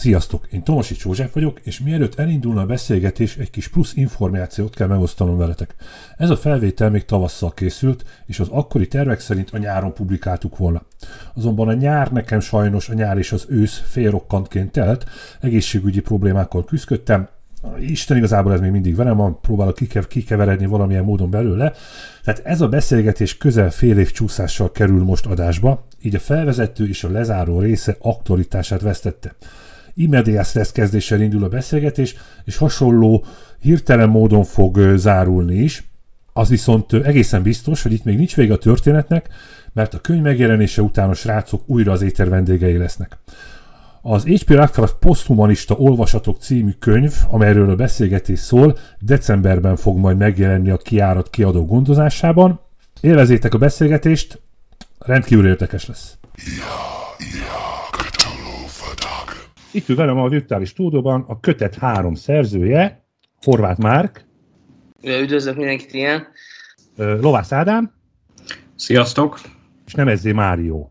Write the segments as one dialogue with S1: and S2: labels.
S1: Sziasztok, én Tomasics József vagyok, és mielőtt elindulna a beszélgetés, egy kis plusz információt kell megosztanom veletek. Ez a felvétel még tavasszal készült, és az akkori tervek szerint a nyáron publikáltuk volna. Azonban a nyár nekem sajnos a nyár és az ősz félrokkantként telt, egészségügyi problémákkal küzdöttem, Isten igazából ez még mindig velem van, próbálok kikeveredni valamilyen módon belőle. Tehát ez a beszélgetés közel fél év csúszással kerül most adásba, így a felvezető és a lezáró része aktualitását vesztette. Immediás lesz kezdéssel indul a beszélgetés, és hasonló hirtelen módon fog zárulni is. Az viszont egészen biztos, hogy itt még nincs vége a történetnek, mert a könyv megjelenése után a srácok újra az éter vendégei lesznek. Az H.P. Lovecraft Poszthumanista Olvasatok című könyv, amelyről a beszélgetés szól, decemberben fog majd megjelenni a kiárat kiadó gondozásában. Élvezétek a beszélgetést, rendkívül érdekes lesz. Itt ül velem a virtuális stúdióban a kötet három szerzője, Horváth Márk.
S2: Üdvözlök mindenkit, ilyen.
S1: Lovász Ádám.
S3: Sziasztok.
S1: És Nemezzé Márió.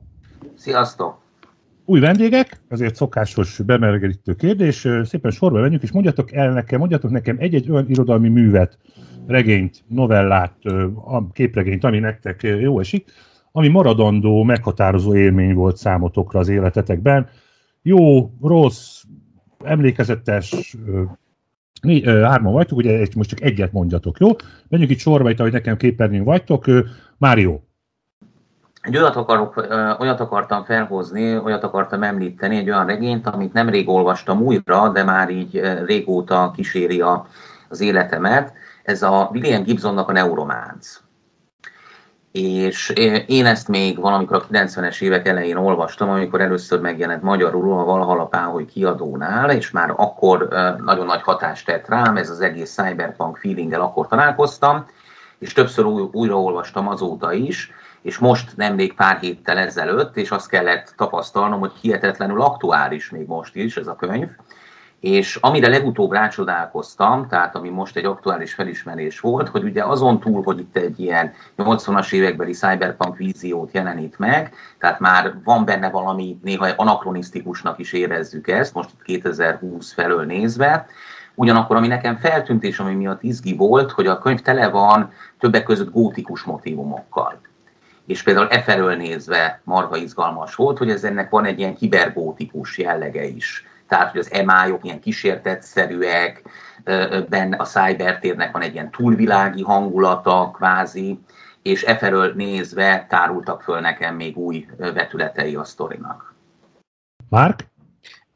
S2: Sziasztok.
S1: Új vendégek, azért szokásos bemergelítő kérdés. Szépen sorba menjünk, és mondjatok el nekem, mondjatok nekem egy-egy olyan irodalmi művet, regényt, novellát, képregényt, ami nektek jó esik, ami maradandó, meghatározó élmény volt számotokra az életetekben. Jó, rossz, emlékezetes, Né, hárman vagytok, ugye most csak egyet mondjatok, jó? Menjünk itt sorba, itt, ahogy nekem képernyőn vagytok. Mário.
S2: Egy olyat, akarok, olyat akartam felhozni, olyat akartam említeni, egy olyan regényt, amit nemrég olvastam újra, de már így régóta kíséri az életemet. Ez a William Gibsonnak a Neurománc. És én ezt még valamikor a 90-es évek elején olvastam, amikor először megjelent magyarul a Valhalla hogy kiadónál, és már akkor nagyon nagy hatást tett rám, ez az egész cyberpunk feelinggel akkor találkoztam, és többször új, újra olvastam azóta is, és most nemrég pár héttel ezelőtt, és azt kellett tapasztalnom, hogy hihetetlenül aktuális még most is ez a könyv, és amire legutóbb rácsodálkoztam, tehát ami most egy aktuális felismerés volt, hogy ugye azon túl, hogy itt egy ilyen 80-as évekbeli cyberpunk víziót jelenít meg, tehát már van benne valami, néha anakronisztikusnak is érezzük ezt, most 2020 felől nézve, Ugyanakkor, ami nekem feltűnt és ami miatt izgi volt, hogy a könyv tele van többek között gótikus motivumokkal és például e felől nézve marha izgalmas volt, hogy ez ennek van egy ilyen kibergótikus jellege is. Tehát, hogy az emályok ilyen kísértetszerűek, benne a cybertérnek van egy ilyen túlvilági hangulata, kvázi, és e felől nézve tárultak föl nekem még új vetületei a sztorinak.
S1: Mark?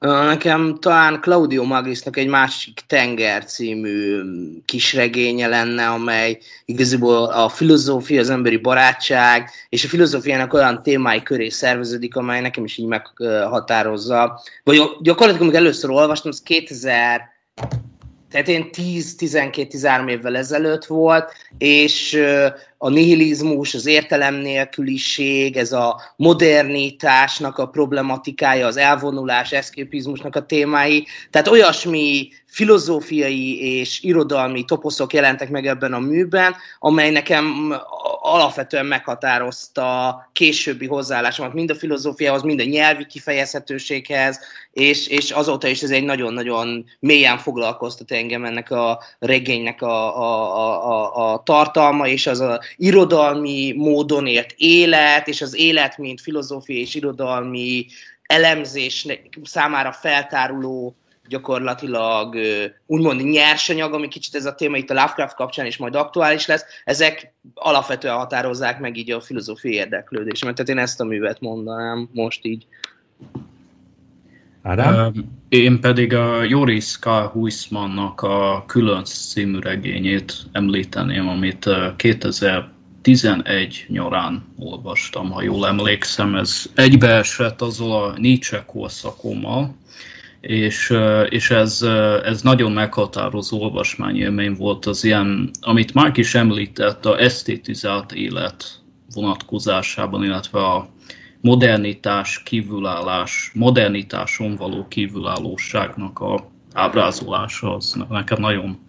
S2: Nekem talán Claudio Magrisnak egy másik Tenger című kisregénye lenne, amely igazából a filozófia, az emberi barátság, és a filozófiának olyan témái köré szerveződik, amely nekem is így meghatározza. Vagy gyakorlatilag, amikor először olvastam, az 2000 tehát én 10-12-13 évvel ezelőtt volt, és a nihilizmus, az értelem nélküliség, ez a modernitásnak a problematikája, az elvonulás, eszképizmusnak a témái, tehát olyasmi filozófiai és irodalmi toposzok jelentek meg ebben a műben, amely nekem alapvetően meghatározta későbbi hozzáállásomat mind a filozófiához, mind a nyelvi kifejezhetőséghez, és, és azóta is ez egy nagyon-nagyon mélyen foglalkoztat engem ennek a regénynek a, a, a, a, a tartalma, és az a irodalmi módon élt élet, és az élet, mint filozófiai és irodalmi elemzés számára feltáruló gyakorlatilag úgymond nyersanyag, ami kicsit ez a téma itt a Lovecraft kapcsán is majd aktuális lesz, ezek alapvetően határozzák meg így a filozófiai érdeklődésemet. Tehát én ezt a művet mondanám most így.
S3: Ádám? Én pedig a Joris K. Huismannak a Különc című regényét említeném, amit 2011 nyarán olvastam, ha jól emlékszem. Ez egybeesett azzal a Nietzsche korszakommal, és, és ez, ez nagyon meghatározó olvasmányélmény volt az ilyen, amit Márk is említett, a esztétizált élet vonatkozásában, illetve a modernitás kívülállás, modernitáson való kívülállóságnak a ábrázolása, az nekem nagyon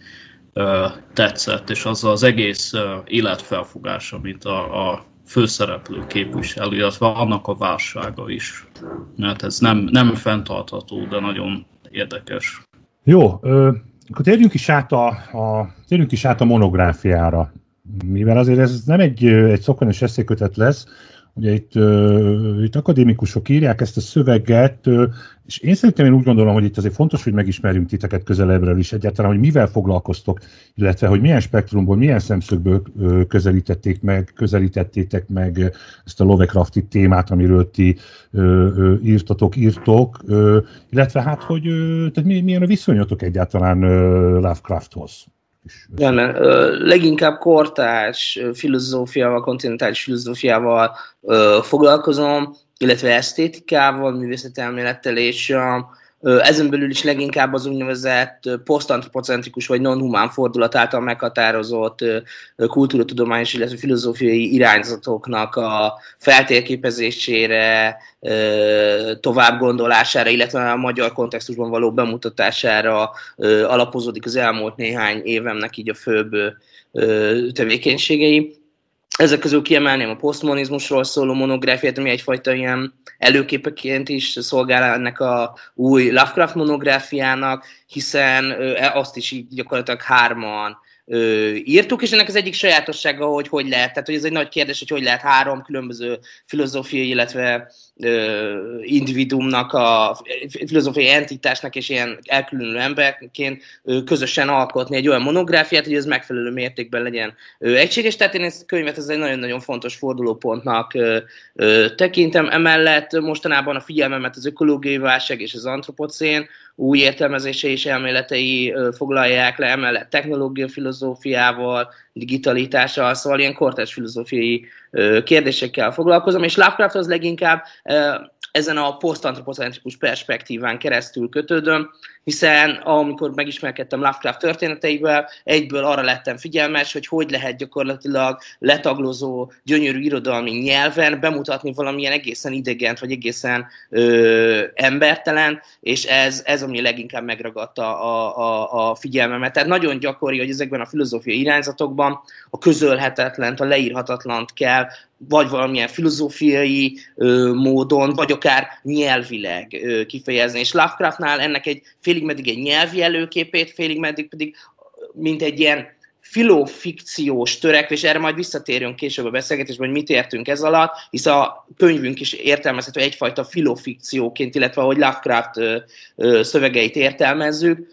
S3: tetszett, és az az egész uh, életfelfogás, amit a, a főszereplő képvisel, illetve annak a válsága is. Mert ez nem, nem fenntartható, de nagyon érdekes.
S1: Jó, ö, akkor térjünk is át a, a, térjünk is át a monográfiára, mivel azért ez nem egy, egy szokványos eszékötet lesz, Ugye itt, itt akadémikusok írják ezt a szöveget, és én szerintem én úgy gondolom, hogy itt azért fontos, hogy megismerjünk titeket közelebbről is egyáltalán, hogy mivel foglalkoztok, illetve hogy milyen spektrumból, milyen szemszögből uh, közelítették meg, közelítettétek meg ezt a Lovecrafti témát, amiről ti írtatok, írtok, illetve hát, hogy tehát milyen a viszonyatok egyáltalán Lovecrafthoz
S4: is. Igen, leginkább kortárs filozófiával, kontinentális filozófiával foglalkozom, illetve esztétikával, művészetelmélettel, és ezen belül is leginkább az úgynevezett posztantropocentrikus vagy non-humán fordulat által meghatározott kultúratudományos, illetve filozófiai irányzatoknak a feltérképezésére, tovább gondolására, illetve a magyar kontextusban való bemutatására alapozódik az elmúlt néhány évemnek így a főbb tevékenységei. Ezek közül kiemelném a posztmonizmusról szóló monográfiát, ami egyfajta ilyen előképeként is szolgál ennek a új Lovecraft monográfiának, hiszen e, azt is így gyakorlatilag hárman írtuk, és ennek az egyik sajátossága, hogy hogy lehet, tehát hogy ez egy nagy kérdés, hogy hogy lehet három különböző filozófiai, illetve individumnak, a filozófiai entitásnak és ilyen elkülönülő emberként közösen alkotni egy olyan monográfiát, hogy ez megfelelő mértékben legyen egységes. Tehát én ezt a könyvet ez egy nagyon-nagyon fontos fordulópontnak tekintem. Emellett mostanában a figyelmemet az ökológiai válság és az antropocén új értelmezése és elméletei foglalják le, emellett technológia filozófiával, digitalitással, szóval ilyen kortás filozófiai kérdésekkel foglalkozom, és Lovecraft az leginkább ezen a posztantropocentrikus perspektíván keresztül kötődöm, hiszen amikor megismerkedtem Lovecraft történeteivel, egyből arra lettem figyelmes, hogy hogy lehet gyakorlatilag letaglózó, gyönyörű irodalmi nyelven bemutatni valamilyen egészen idegent, vagy egészen ö, embertelen, és ez, ez ami leginkább megragadta a, a, a figyelmemet. Tehát nagyon gyakori, hogy ezekben a filozófiai irányzatokban a közölhetetlent, a leírhatatlant kell vagy valamilyen filozófiai ö, módon, vagy akár nyelvileg ö, kifejezni. És Lovecraftnál ennek egy félig meddig egy nyelvi előképét, félig meddig pedig mint egy ilyen filofikciós törekvés, erre majd visszatérünk később a beszélgetésben, hogy mit értünk ez alatt, hisz a könyvünk is értelmezhető egyfajta filofikcióként, illetve ahogy Lovecraft ö, ö, szövegeit értelmezzük.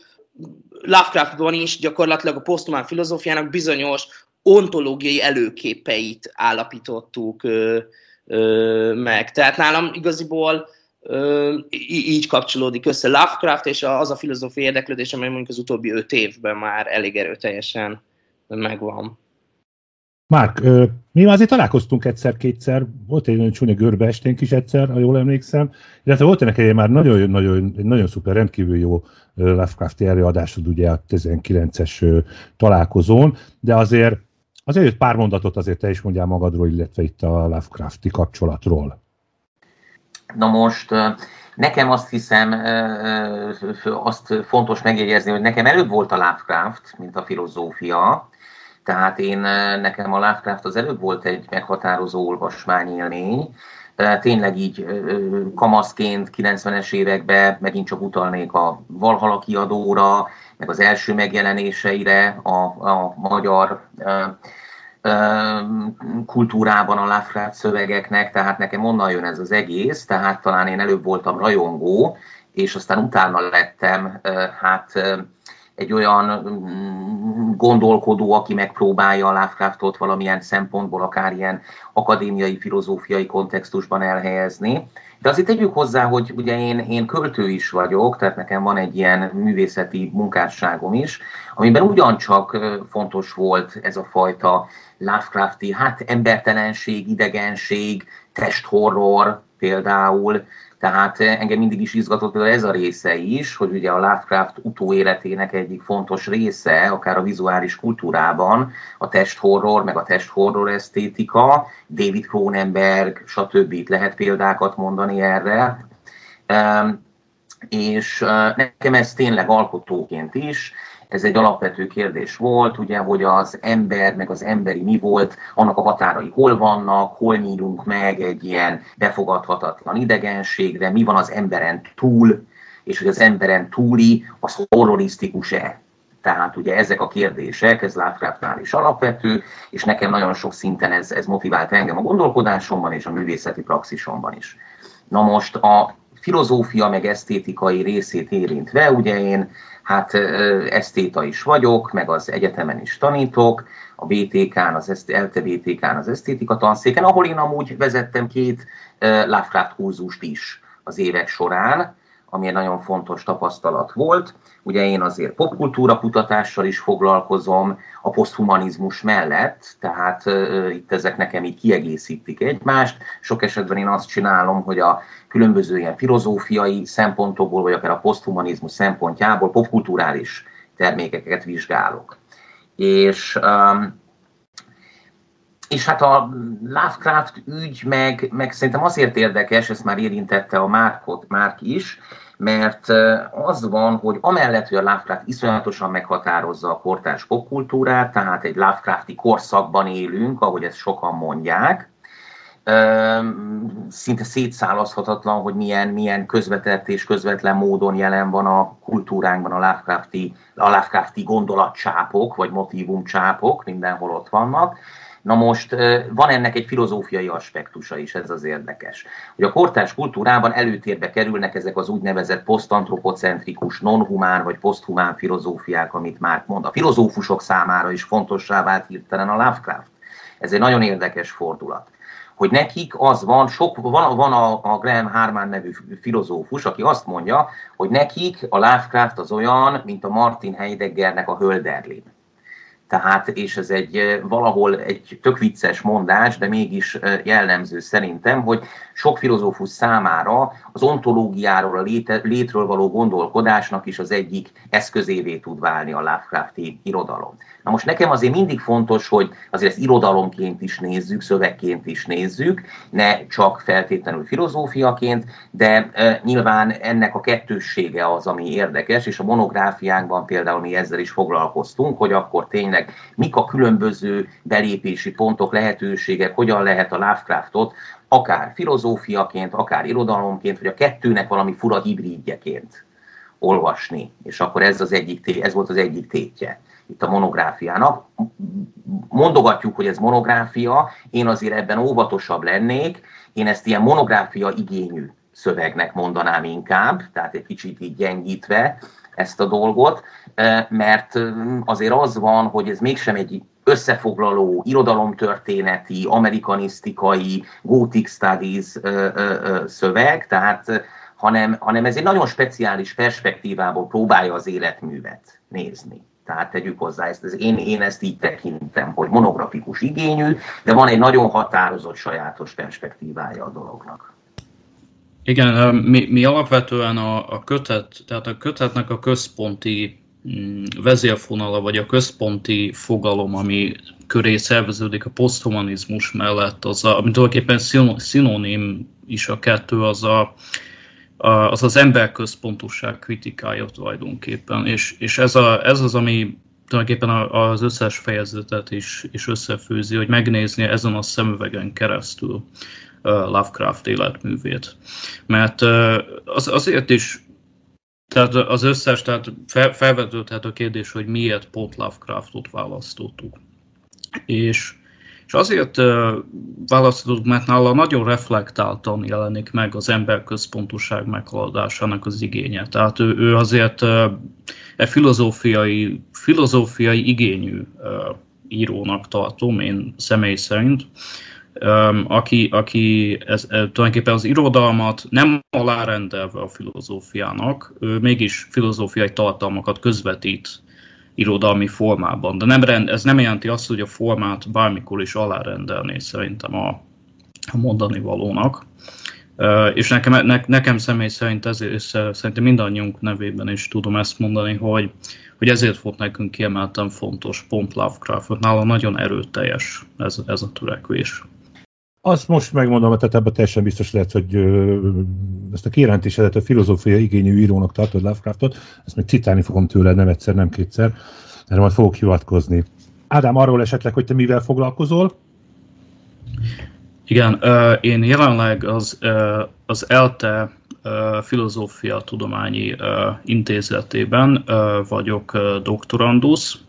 S4: Lovecraftban is gyakorlatilag a posztumán filozófiának bizonyos ontológiai előképeit állapítottuk ö, ö, meg. Tehát nálam igaziból így kapcsolódik össze Lovecraft, és az a filozófiai érdeklődés, amely mondjuk az utóbbi öt évben már elég erőteljesen megvan.
S1: Márk, mi azért találkoztunk egyszer-kétszer, volt egy nagyon csúnya görbe esténk is egyszer, ha jól emlékszem, illetve volt ennek egy már nagyon, nagyon, szuper, rendkívül jó Lovecraft előadásod ugye a 19-es találkozón, de azért Azért pár mondatot azért te is mondjál magadról, illetve itt a Lovecrafti kapcsolatról.
S2: Na most nekem azt hiszem, azt fontos megjegyezni, hogy nekem előbb volt a Lovecraft, mint a filozófia, tehát én, nekem a Lovecraft az előbb volt egy meghatározó olvasmányélmény, tényleg így kamaszként 90-es években megint csak utalnék a Valhalla kiadóra, meg az első megjelenéseire a, a magyar kultúrában a Lovecraft szövegeknek, tehát nekem onnan jön ez az egész, tehát talán én előbb voltam rajongó, és aztán utána lettem hát egy olyan mm, gondolkodó, aki megpróbálja a Lovecraftot valamilyen szempontból, akár ilyen akadémiai, filozófiai kontextusban elhelyezni. De azért tegyük hozzá, hogy ugye én, én költő is vagyok, tehát nekem van egy ilyen művészeti munkásságom is, amiben ugyancsak fontos volt ez a fajta Lovecrafti, hát embertelenség, idegenség, testhorror például, tehát engem mindig is izgatott például ez a része is, hogy ugye a Lovecraft utóéletének egyik fontos része, akár a vizuális kultúrában, a testhorror, meg a testhorror esztétika, David Cronenberg, stb. Itt lehet példákat mondani erre. És nekem ez tényleg alkotóként is, ez egy alapvető kérdés volt, ugye, hogy az ember, meg az emberi mi volt, annak a határai hol vannak, hol nyílunk meg egy ilyen befogadhatatlan idegenségre, mi van az emberen túl, és hogy az emberen túli az horrorisztikus-e. Tehát ugye ezek a kérdések, ez Lovecraftnál is alapvető, és nekem nagyon sok szinten ez, ez motivált engem a gondolkodásomban és a művészeti praxisomban is. Na most a filozófia meg esztétikai részét érintve, ugye én hát esztéta is vagyok, meg az egyetemen is tanítok, a BTK-n, az ELTE BTK-n, az esztétika tanszéken, ahol én amúgy vezettem két Lovecraft kurzust is az évek során, ami egy nagyon fontos tapasztalat volt. Ugye én azért popkultúra kutatással is foglalkozom, a poszthumanizmus mellett, tehát uh, itt ezek nekem így kiegészítik egymást. Sok esetben én azt csinálom, hogy a különböző ilyen filozófiai szempontokból, vagy akár a poszthumanizmus szempontjából popkulturális termékeket vizsgálok. És um, és hát a Lovecraft ügy meg, meg szerintem azért érdekes, ezt már érintette a Márkot, Márk is, mert az van, hogy amellett, hogy a Lovecraft iszonyatosan meghatározza a kortárs popkultúrát, tehát egy Lovecrafti korszakban élünk, ahogy ezt sokan mondják, szinte szétszálazhatatlan, hogy milyen, milyen közvetett és közvetlen módon jelen van a kultúránkban a Lovecrafti, a Lovecrafti gondolatcsápok, vagy motivumcsápok, mindenhol ott vannak. Na most van ennek egy filozófiai aspektusa is, ez az érdekes. Hogy a kortárs kultúrában előtérbe kerülnek ezek az úgynevezett posztantropocentrikus, nonhumán vagy poszthumán filozófiák, amit már mond. A filozófusok számára is fontossá vált hirtelen a Lovecraft. Ez egy nagyon érdekes fordulat hogy nekik az van, sok, van, van a, a Graham Harman nevű filozófus, aki azt mondja, hogy nekik a Lovecraft az olyan, mint a Martin Heideggernek a Hölderlin. Tehát, és ez egy valahol egy tök vicces mondás, de mégis jellemző szerintem, hogy sok filozófus számára az ontológiáról, a léte, létről való gondolkodásnak is az egyik eszközévé tud válni a Lovecrafti irodalom. Na most nekem azért mindig fontos, hogy azért ezt irodalomként is nézzük, szövegként is nézzük, ne csak feltétlenül filozófiaként, de e, nyilván ennek a kettőssége az, ami érdekes, és a monográfiánkban például mi ezzel is foglalkoztunk, hogy akkor tényleg mik a különböző belépési pontok, lehetőségek, hogyan lehet a Lovecraftot akár filozófiaként, akár irodalomként, vagy a kettőnek valami fura hibridjeként olvasni. És akkor ez, az egyik, ez volt az egyik tétje itt a monográfiának. Mondogatjuk, hogy ez monográfia, én azért ebben óvatosabb lennék, én ezt ilyen monográfia igényű szövegnek mondanám inkább, tehát egy kicsit így gyengítve ezt a dolgot, mert azért az van, hogy ez mégsem egy összefoglaló, irodalomtörténeti, amerikanisztikai, gothic studies szöveg, tehát hanem, hanem ez egy nagyon speciális perspektívából próbálja az életművet nézni. Tehát tegyük hozzá ezt, ez én, én ezt így tekintem, hogy monografikus igényű, de van egy nagyon határozott sajátos perspektívája a dolognak.
S3: Igen, mi, mi alapvetően a, a kötet, tehát a kötetnek a központi vezérfonala, vagy a központi fogalom, ami köré szerveződik a poszthumanizmus mellett, az a, ami tulajdonképpen szinonim is a kettő, az a, az az emberközpontúság kritikája tulajdonképpen, és, és ez, a, ez az, ami tulajdonképpen az összes fejezetet is, is összefőzi, hogy megnézni ezen a szemüvegen keresztül uh, Lovecraft életművét. Mert uh, az, azért is tehát az összes, tehát fel, felvetődhet a kérdés, hogy miért pont Lovecraftot választottuk. És és azért választottuk, mert nála nagyon reflektáltan jelenik meg az emberközpontúság meghaladásának az igénye. Tehát ő, ő azért egy filozófiai, filozófiai igényű írónak tartom, én személy szerint, aki, aki ez, tulajdonképpen az irodalmat nem alárendelve a filozófiának, ő mégis filozófiai tartalmakat közvetít irodalmi formában. De nem rend, ez nem jelenti azt, hogy a formát bármikor is alárendelné szerintem a, a mondani valónak. És nekem, ne, nekem személy szerint ezért, és szerintem mindannyiunk nevében is tudom ezt mondani, hogy, hogy ezért volt nekünk kiemelten fontos pont Lovecraft, nála nagyon erőteljes ez, ez a törekvés.
S1: Azt most megmondom, tehát ebben teljesen biztos lehet, hogy ezt a kijelentésedet a filozófia igényű írónak tartod Lovecraftot, ezt még citálni fogom tőle nem egyszer, nem kétszer, erre majd fogok hivatkozni. Ádám, arról esetleg, hogy te mivel foglalkozol?
S3: Igen, én jelenleg az, az ELTE Filozófia Tudományi Intézetében vagyok doktorandusz,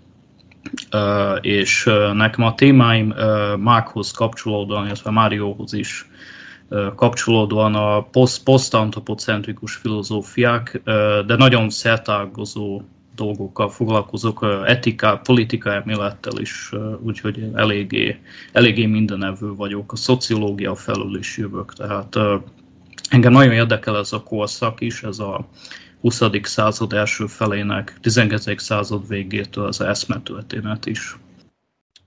S3: és nekem a témáim Mákhoz kapcsolódóan, illetve Márióhoz is kapcsolódóan a posztantropocentrikus filozófiák, de nagyon szertágozó dolgokkal foglalkozok, etika, politika elmélettel is, úgyhogy eléggé, eléggé mindenevő vagyok. A szociológia felül is jövök, tehát engem nagyon érdekel ez a korszak is, ez a 20. század első felének, 19. század végétől az eszmetörténet is.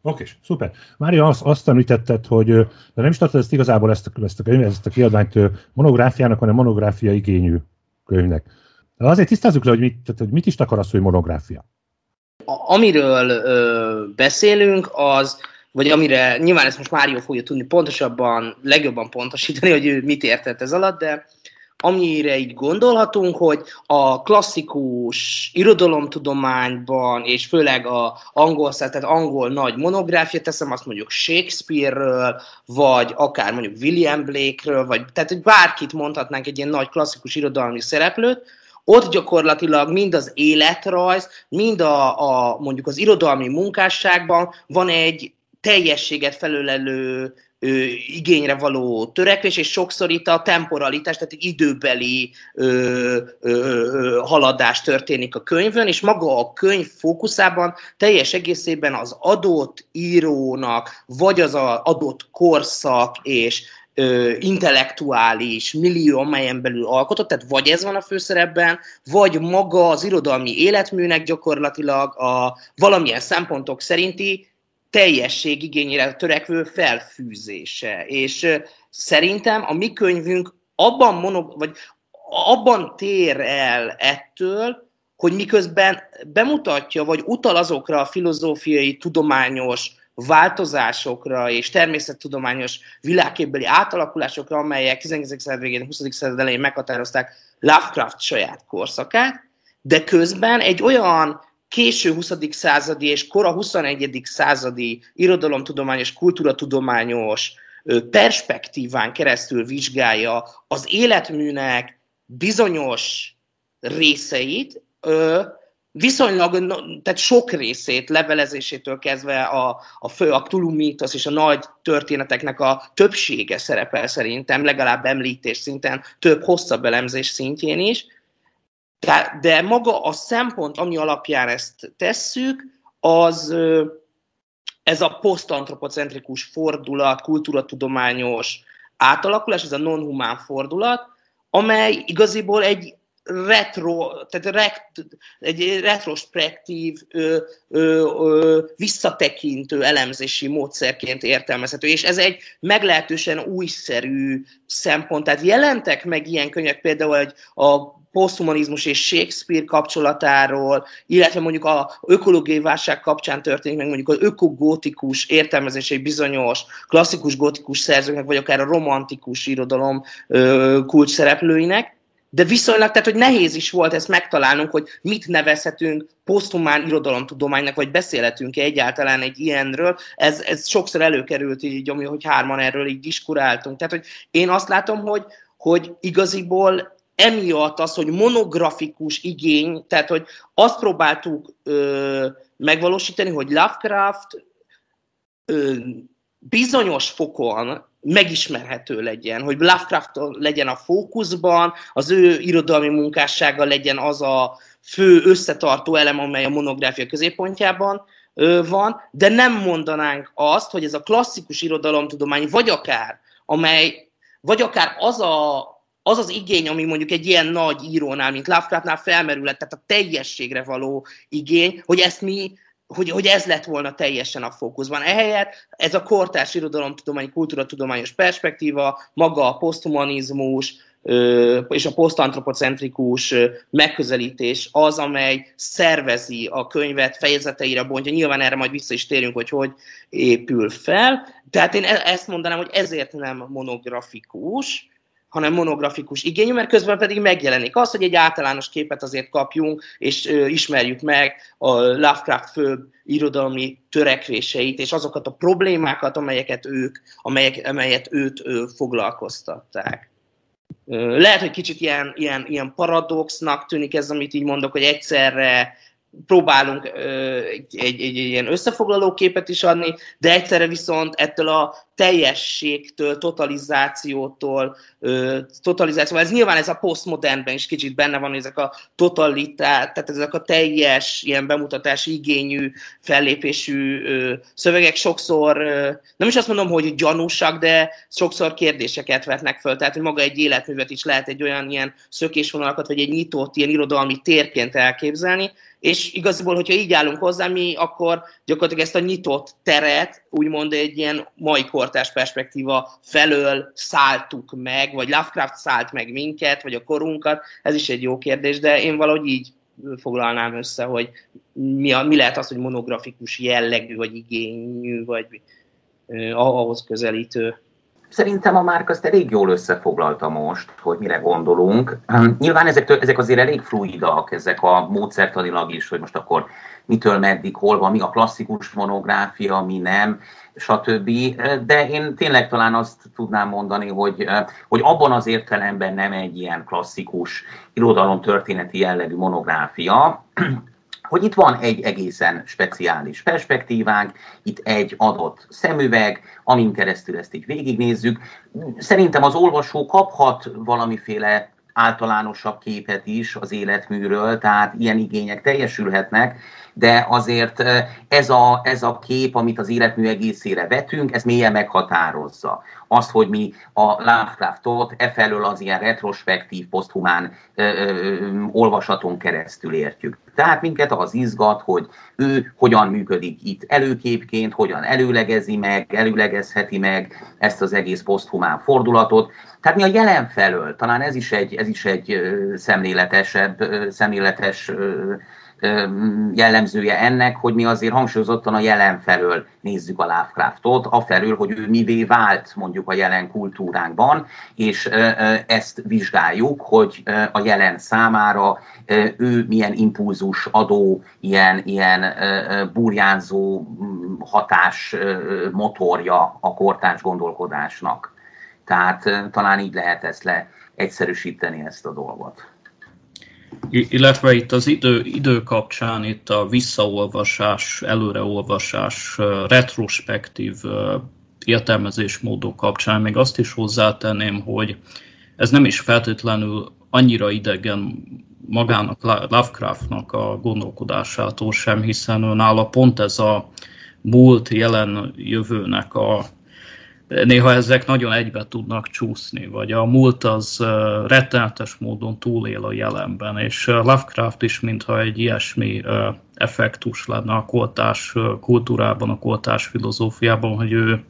S1: Oké, okay, szuper. Mária, azt, azt említetted, hogy de nem is tartod ezt igazából ezt a, ezt a, könyv, ezt a kiadványt monográfiának, hanem monográfia igényű könyvnek. De azért tisztázzuk le, hogy mit, tehát, hogy mit is akar az, hogy monográfia.
S4: Amiről ö, beszélünk, az, vagy amire nyilván ezt most Mário fogja tudni pontosabban, legjobban pontosítani, hogy ő mit értett ez alatt, de amire így gondolhatunk, hogy a klasszikus irodalomtudományban, és főleg a angol, tehát angol nagy monográfia, teszem azt mondjuk Shakespeare-ről, vagy akár mondjuk William Blake-ről, vagy tehát hogy bárkit mondhatnánk egy ilyen nagy klasszikus irodalmi szereplőt, ott gyakorlatilag mind az életrajz, mind a, a mondjuk az irodalmi munkásságban van egy teljességet felölelő ö, igényre való törekvés, és sokszor itt a temporalitás, tehát időbeli ö, ö, ö, haladás történik a könyvön, és maga a könyv fókuszában teljes egészében az adott írónak, vagy az a adott korszak és ö, intellektuális millió, amelyen belül alkotott, tehát vagy ez van a főszerepben, vagy maga az irodalmi életműnek gyakorlatilag a valamilyen szempontok szerinti teljesség igényére törekvő felfűzése. És szerintem a mi könyvünk abban, monog, vagy abban tér el ettől, hogy miközben bemutatja, vagy utal azokra a filozófiai, tudományos változásokra és természettudományos világképbeli átalakulásokra, amelyek 19. század végén, 20. század elején meghatározták Lovecraft saját korszakát, de közben egy olyan késő 20. századi és kora 21. századi irodalomtudományos, kultúratudományos perspektíván keresztül vizsgálja az életműnek bizonyos részeit, viszonylag, tehát sok részét, levelezésétől kezdve a, a fő, a tulumitos és a nagy történeteknek a többsége szerepel szerintem, legalább említés szinten, több hosszabb elemzés szintjén is, de, maga a szempont, ami alapján ezt tesszük, az ez a posztantropocentrikus fordulat, kultúratudományos átalakulás, ez a non-humán fordulat, amely igaziból egy retro, tehát rekt, egy retrospektív, ö, ö, ö, visszatekintő elemzési módszerként értelmezhető, és ez egy meglehetősen újszerű szempont. Tehát jelentek meg ilyen könyvek, például egy a poszthumanizmus és Shakespeare kapcsolatáról, illetve mondjuk a ökológiai válság kapcsán történik meg mondjuk az ökogótikus értelmezés egy bizonyos klasszikus gótikus szerzőknek, vagy akár a romantikus irodalom kulcs szereplőinek, de viszonylag, tehát hogy nehéz is volt ezt megtalálnunk, hogy mit nevezhetünk poszthumán irodalomtudománynak, vagy beszélhetünk-e egyáltalán egy ilyenről. Ez, ez sokszor előkerült így, hogy hárman erről így diskuráltunk. Tehát, hogy én azt látom, hogy, hogy igaziból emiatt az, hogy monografikus igény, tehát hogy azt próbáltuk ö, megvalósítani, hogy Lovecraft ö, bizonyos fokon megismerhető legyen, hogy Lovecraft legyen a fókuszban, az ő irodalmi munkássága legyen az a fő összetartó elem, amely a monográfia középpontjában van, de nem mondanánk azt, hogy ez a klasszikus irodalomtudomány, vagy akár, amely, vagy akár az a az az igény, ami mondjuk egy ilyen nagy írónál, mint Lovecraftnál felmerülhet, tehát a teljességre való igény, hogy ezt mi hogy, hogy ez lett volna teljesen a fókuszban. Ehelyett ez a kortárs irodalomtudományi, kultúratudományos perspektíva, maga a poszthumanizmus és a posztantropocentrikus megközelítés az, amely szervezi a könyvet, fejezeteire bontja. Nyilván erre majd vissza is térünk, hogy hogy épül fel. Tehát én e-, ezt mondanám, hogy ezért nem monografikus, hanem monografikus igényű, mert közben pedig megjelenik az, hogy egy általános képet azért kapjunk, és ö, ismerjük meg a Lovecraft főbb irodalmi törekvéseit, és azokat a problémákat, amelyeket ők, amelyek, amelyet őt ö, foglalkoztatták. lehet, hogy kicsit ilyen, ilyen, ilyen paradoxnak tűnik ez, amit így mondok, hogy egyszerre próbálunk egy, egy, egy ilyen összefoglaló képet is adni, de egyszerre viszont ettől a teljességtől, totalizációtól, totalizáció, ez nyilván ez a postmodernben is kicsit benne van, ezek a totalitá, tehát ezek a teljes, ilyen bemutatási igényű, fellépésű szövegek sokszor, nem is azt mondom, hogy gyanúsak, de sokszor kérdéseket vetnek föl, tehát hogy maga egy életművet is lehet egy olyan ilyen szökésvonalakat, vagy egy nyitott ilyen irodalmi térként elképzelni, és igazából, hogyha így állunk hozzá, mi akkor gyakorlatilag ezt a nyitott teret, úgymond egy ilyen mai kortás perspektíva felől szálltuk meg, vagy Lovecraft szállt meg minket, vagy a korunkat, ez is egy jó kérdés, de én valahogy így foglalnám össze, hogy mi, a, mi lehet az, hogy monografikus jellegű, vagy igényű, vagy uh, ahhoz közelítő.
S2: Szerintem a Márk azt elég jól összefoglalta most, hogy mire gondolunk. Nyilván ezek, ezek azért elég fluidak, ezek a módszertanilag is, hogy most akkor mitől meddig, hol van, mi a klasszikus monográfia, mi nem, stb. De én tényleg talán azt tudnám mondani, hogy, hogy abban az értelemben nem egy ilyen klasszikus irodalom történeti jellegű monográfia, hogy itt van egy egészen speciális perspektívánk, itt egy adott szemüveg, amin keresztül ezt így végignézzük. Szerintem az olvasó kaphat valamiféle általánosabb képet is az életműről, tehát ilyen igények teljesülhetnek, de azért ez a, ez a kép, amit az életmű egészére vetünk, ez mélyen meghatározza. Azt, hogy mi a Lovecraftot e felől az ilyen retrospektív, poszthumán olvasaton keresztül értjük. Tehát minket az izgat, hogy ő hogyan működik itt előképként, hogyan előlegezi meg, előlegezheti meg ezt az egész poszthumán fordulatot. Tehát mi a jelen felől, talán ez is egy, ez is egy szemléletesebb, szemléletes jellemzője ennek, hogy mi azért hangsúlyozottan a jelen felől nézzük a Lovecraftot, felől, hogy ő mivé vált mondjuk a jelen kultúránkban, és ezt vizsgáljuk, hogy a jelen számára ő milyen impulzus adó, ilyen, ilyen burjánzó hatás motorja a kortárs gondolkodásnak. Tehát talán így lehet ezt le egyszerűsíteni ezt a dolgot
S3: illetve itt az idő, idő kapcsán itt a visszaolvasás, előreolvasás, retrospektív értelmezésmódok kapcsán még azt is hozzátenném, hogy ez nem is feltétlenül annyira idegen magának Lovecraftnak a gondolkodásától sem, hiszen nála pont ez a múlt, jelen, jövőnek a néha ezek nagyon egybe tudnak csúszni, vagy a múlt az rettenetes módon túlél a jelenben, és Lovecraft is mintha egy ilyesmi effektus lenne a koltás kultúrában, a koltás filozófiában, hogy ő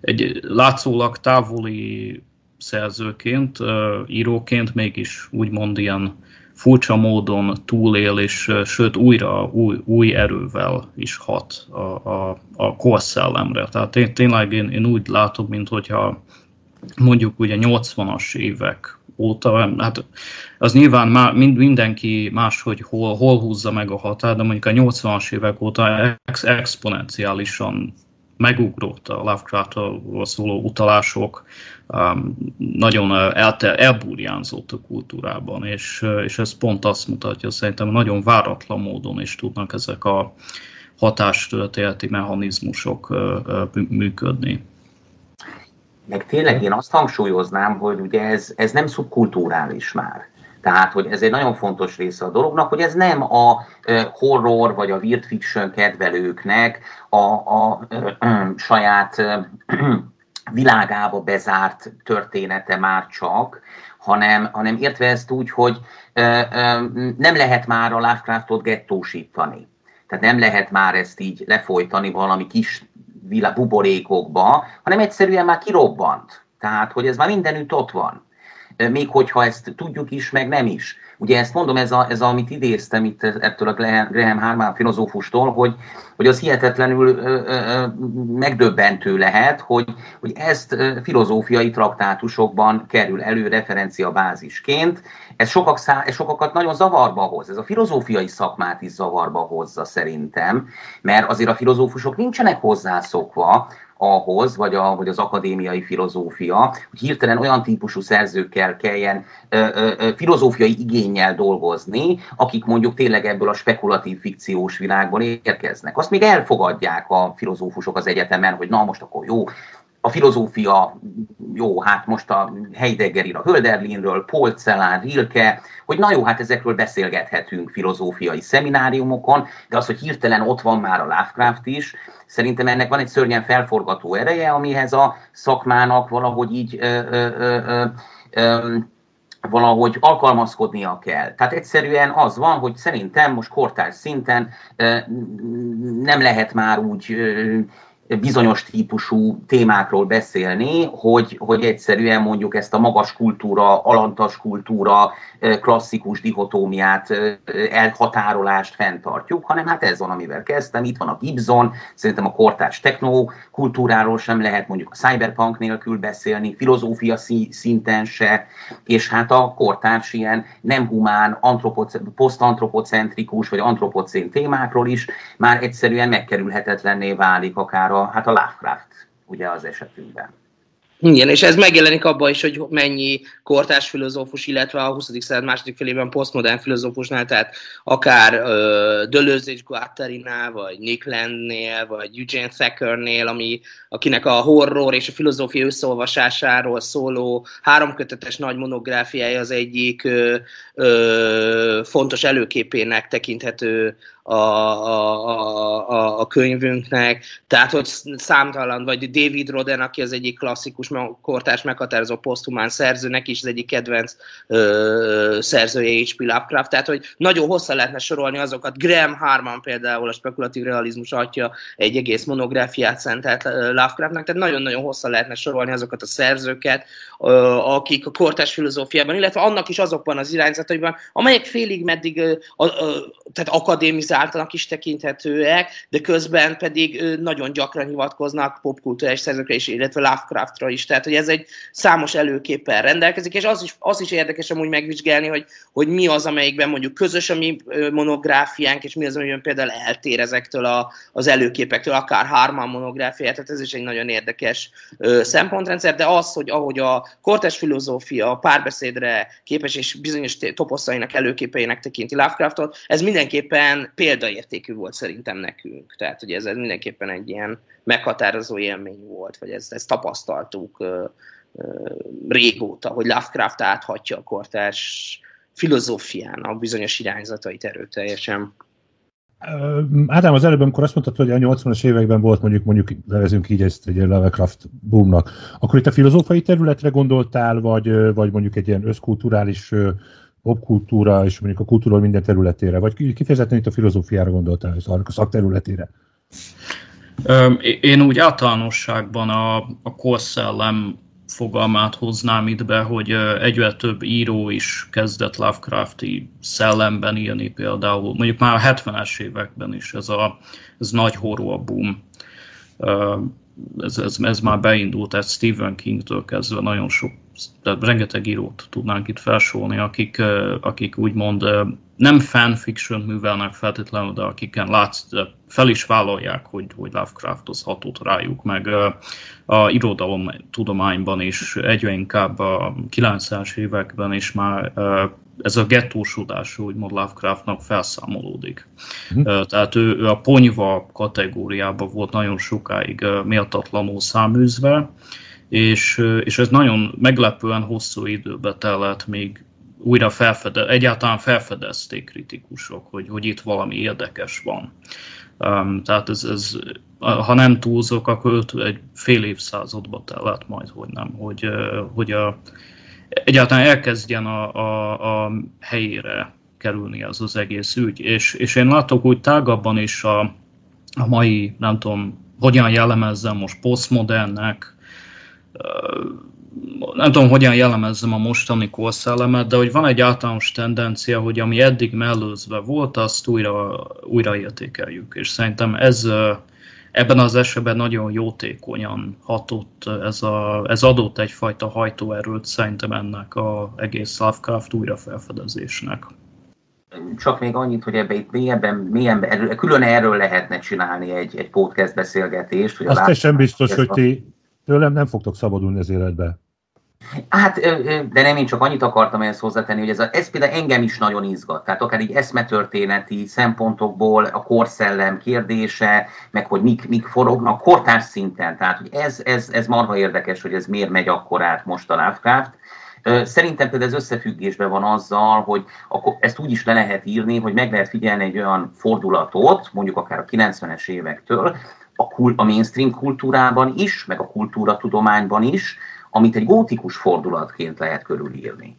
S3: egy látszólag távoli szerzőként, íróként mégis úgymond ilyen furcsa módon túlél, és sőt újra új, új erővel is hat a, a, a korszellemre. Tehát én, tényleg én, én úgy látom, mint hogyha mondjuk ugye 80-as évek óta, hát az nyilván má, mind, mindenki máshogy hol, hol húzza meg a határ, de mondjuk a 80-as évek óta ex, exponenciálisan megugrott a Lovecraftról szóló utalások, nagyon elte, elburjánzott a kultúrában, és, és ez pont azt mutatja, szerintem nagyon váratlan módon is tudnak ezek a hatástörténeti mechanizmusok működni.
S2: Meg tényleg én azt hangsúlyoznám, hogy ugye ez, ez nem szubkulturális már. Tehát, hogy ez egy nagyon fontos része a dolognak, hogy ez nem a horror vagy a weird fiction kedvelőknek a, a, a, a saját világába bezárt története már csak, hanem, hanem értve ezt úgy, hogy ö, ö, nem lehet már a Lovecraftot gettósítani. Tehát nem lehet már ezt így lefolytani valami kis buborékokba, hanem egyszerűen már kirobbant. Tehát, hogy ez már mindenütt ott van még hogyha ezt tudjuk is, meg nem is. ugye ezt mondom, ez, a, ez a, amit idéztem itt ettől a Graham Harman filozófustól, hogy, hogy az hihetetlenül megdöbbentő lehet, hogy, hogy ezt filozófiai traktátusokban kerül elő referenciabázisként. Ez, sokak szá, ez sokakat nagyon zavarba hoz, ez a filozófiai szakmát is zavarba hozza szerintem, mert azért a filozófusok nincsenek hozzászokva, ahhoz, vagy, a, vagy az akadémiai filozófia, hogy hirtelen olyan típusú szerzőkkel kelljen ö, ö, filozófiai igényel dolgozni, akik mondjuk tényleg ebből a spekulatív fikciós világból érkeznek. Azt még elfogadják a filozófusok az egyetemen, hogy na most akkor jó, a filozófia, jó, hát most a Heidegger a Hölderlinről, Paul Celan, Rilke, hogy na jó, hát ezekről beszélgethetünk filozófiai szemináriumokon, de az, hogy hirtelen ott van már a Lovecraft is, szerintem ennek van egy szörnyen felforgató ereje, amihez a szakmának valahogy így ö, ö, ö, ö, valahogy alkalmazkodnia kell. Tehát egyszerűen az van, hogy szerintem most kortárs szinten nem lehet már úgy bizonyos típusú témákról beszélni, hogy, hogy egyszerűen mondjuk ezt a magas kultúra, alantas kultúra, klasszikus dihotómiát, elhatárolást fenntartjuk, hanem hát ez van, amivel kezdtem. Itt van a Gibson, szerintem a kortárs techno kultúráról sem lehet mondjuk a cyberpunk nélkül beszélni, filozófia szinten se, és hát a kortárs ilyen nem humán, posztantropocentrikus vagy antropocén témákról is már egyszerűen megkerülhetetlenné válik akár a, hát a Lovecraft ugye az esetünkben.
S4: Igen, és ez megjelenik abban is, hogy mennyi kortárs filozófus, illetve a 20. század második felében posztmodern filozófusnál, tehát akár uh, Deleuze és Guattarinál, vagy Nick Landnél, vagy Eugene Thackernél, ami, akinek a horror és a filozófia összeolvasásáról szóló háromkötetes nagy monográfiája az egyik uh, uh, fontos előképének tekinthető a, a, a, könyvünknek, tehát hogy számtalan, vagy David Roden, aki az egyik klasszikus kortárs meghatározó posztumán szerzőnek is az egyik kedvenc ö, szerzője H.P. Lovecraft, tehát hogy nagyon hosszan lehetne sorolni azokat, Graham Harman például a spekulatív realizmus atya egy egész monográfiát szentelt Lovecraftnak, tehát nagyon-nagyon hosszan lehetne sorolni azokat a szerzőket, ö, akik a kortárs filozófiában, illetve annak is azokban az irányzataiban, amelyek félig meddig ö, ö, tehát akadémizál általán is tekinthetőek, de közben pedig nagyon gyakran hivatkoznak popkulturális szerzőkre is, illetve Lovecraftra is. Tehát, hogy ez egy számos előképpen rendelkezik, és az is, az is érdekes amúgy megvizsgálni, hogy, hogy mi az, amelyikben mondjuk közös a mi monográfiánk, és mi az, amiben például eltér ezektől a, az előképektől, akár Harman monográfiát, tehát ez is egy nagyon érdekes szempontrendszer, de az, hogy ahogy a kortes filozófia a párbeszédre képes és bizonyos toposzainak előképeinek tekinti Lovecraftot, ez mindenképpen például példaértékű volt szerintem nekünk. Tehát, hogy ez, ez mindenképpen egy ilyen meghatározó élmény volt, vagy ezt, ezt tapasztaltuk ö, ö, régóta, hogy Lovecraft áthatja a kortárs filozófiának bizonyos irányzatait erőteljesen.
S1: Ádám, az előbb, amikor azt mondtad, hogy a 80-as években volt mondjuk, mondjuk nevezünk így ezt egy Lovecraft boomnak, akkor itt a filozófiai területre gondoltál, vagy, vagy mondjuk egy ilyen összkulturális popkultúra és mondjuk a kultúra minden területére, vagy kifejezetten itt a filozófiára gondoltál, a szakterületére?
S3: Én úgy általánosságban a, a korszellem fogalmát hoznám itt be, hogy egyre több író is kezdett Lovecrafti szellemben írni például, mondjuk már a 70-es években is ez a ez nagy horror boom. Ez, ez, ez már beindult, tehát Stephen Kingtől kezdve nagyon sok, tehát rengeteg írót tudnánk itt felsorolni, akik, akik úgymond nem fanfiction művelnek feltétlenül, de akiken látsz, de fel is vállalják, hogy, hogy Lovecraft az hatott rájuk, meg a irodalom tudományban is egyre inkább a 90-es években is már ez a gettósodás, úgymond Lovecraftnak felszámolódik. Uh-huh. Tehát ő, ő a ponyva kategóriában volt nagyon sokáig méltatlanul száműzve, és, és ez nagyon meglepően hosszú időbe tellett, még újra felfede, egyáltalán felfedezték kritikusok, hogy, hogy itt valami érdekes van. Um, tehát ez, ez, ha nem túlzok, akkor egy fél évszázadba tellett majd, hogy nem, hogy, hogy a, egyáltalán elkezdjen a, a, a helyére kerülni az az egész ügy. És, és én látok úgy tágabban is a, a mai, nem tudom, hogyan jellemezzem most posztmodernnek, nem tudom, hogyan jellemezzem a mostani korszellemet, de hogy van egy általános tendencia, hogy ami eddig mellőzve volt, azt újra, újra értékeljük. És szerintem ez ebben az esetben nagyon jótékonyan hatott, ez, a, ez adott egyfajta hajtóerőt szerintem ennek az egész Lovecraft újrafelfedezésnek.
S2: Csak még annyit, hogy ebbe itt mélyebben, mélyebben erről, külön erről lehetne csinálni egy, egy podcast beszélgetést.
S1: Hogy Azt sem biztos, hogy ti tőlem nem fogtok szabadulni az életbe.
S2: Hát, de nem én csak annyit akartam ehhez hozzátenni, hogy ez, a, ez például engem is nagyon izgat. Tehát akár így eszmetörténeti szempontokból a korszellem kérdése, meg hogy mik, mik forognak kortárs szinten. Tehát hogy ez, ez, ez marha érdekes, hogy ez miért megy akkor át most a Lovecraft. Szerintem például ez összefüggésben van azzal, hogy akkor ezt úgy is le lehet írni, hogy meg lehet figyelni egy olyan fordulatot, mondjuk akár a 90-es évektől, a, kul, a mainstream kultúrában is, meg a kultúratudományban is, amit egy gótikus fordulatként lehet körülírni.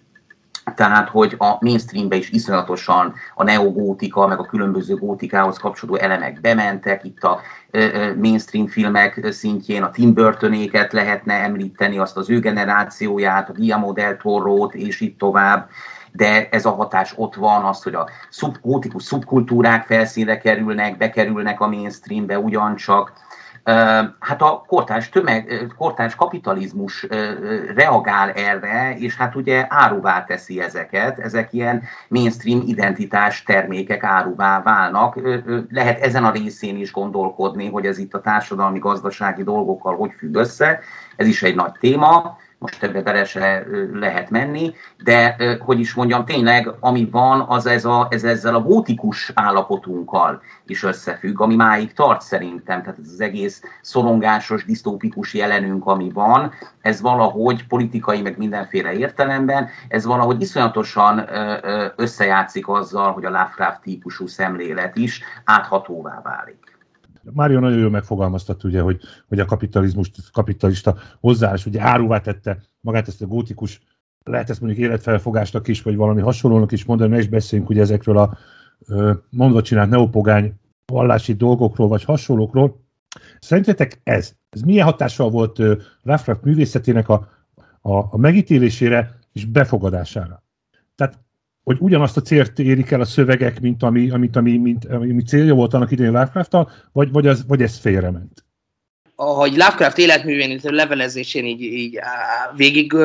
S2: Tehát, hogy a mainstreambe is iszonyatosan a neogótika, meg a különböző gótikához kapcsolódó elemek bementek, itt a mainstream filmek szintjén a Tim Burtonéket lehetne említeni, azt az ő generációját, a Guillermo del Toro-t, és így tovább de ez a hatás ott van, az, hogy a szub, gótikus szubkultúrák felszínre kerülnek, bekerülnek a mainstreambe ugyancsak, hát a kortárs, tömeg, kortárs kapitalizmus reagál erre, és hát ugye áruvá teszi ezeket, ezek ilyen mainstream identitás termékek áruvá válnak. Lehet ezen a részén is gondolkodni, hogy ez itt a társadalmi-gazdasági dolgokkal hogy függ össze, ez is egy nagy téma, most ebbe bele se lehet menni, de hogy is mondjam, tényleg ami van, az ez, a, ez ezzel a gótikus állapotunkkal is összefügg, ami máig tart szerintem, tehát ez az egész szorongásos, disztópikus jelenünk, ami van, ez valahogy politikai, meg mindenféle értelemben, ez valahogy iszonyatosan összejátszik azzal, hogy a Lovecraft típusú szemlélet is áthatóvá válik.
S1: Mário nagyon jól megfogalmaztat, ugye, hogy, hogy a kapitalizmus, kapitalista hozzáállás ugye áruvá tette magát ezt a gótikus, lehet ezt mondjuk életfelfogásnak is, vagy valami hasonlónak is mondani, meg is beszéljünk ugye ezekről a mondva csinált neopogány vallási dolgokról, vagy hasonlókról. Szerintetek ez, ez milyen hatással volt Lovecraft művészetének a, a, a megítélésére és befogadására? Tehát hogy ugyanazt a célt érik el a szövegek, mint ami, amit, ami, mint, ami célja volt annak idején lovecraft vagy, vagy, az, vagy ez félrement?
S4: ahogy Lovecraft életművén, levelezésén így, így végig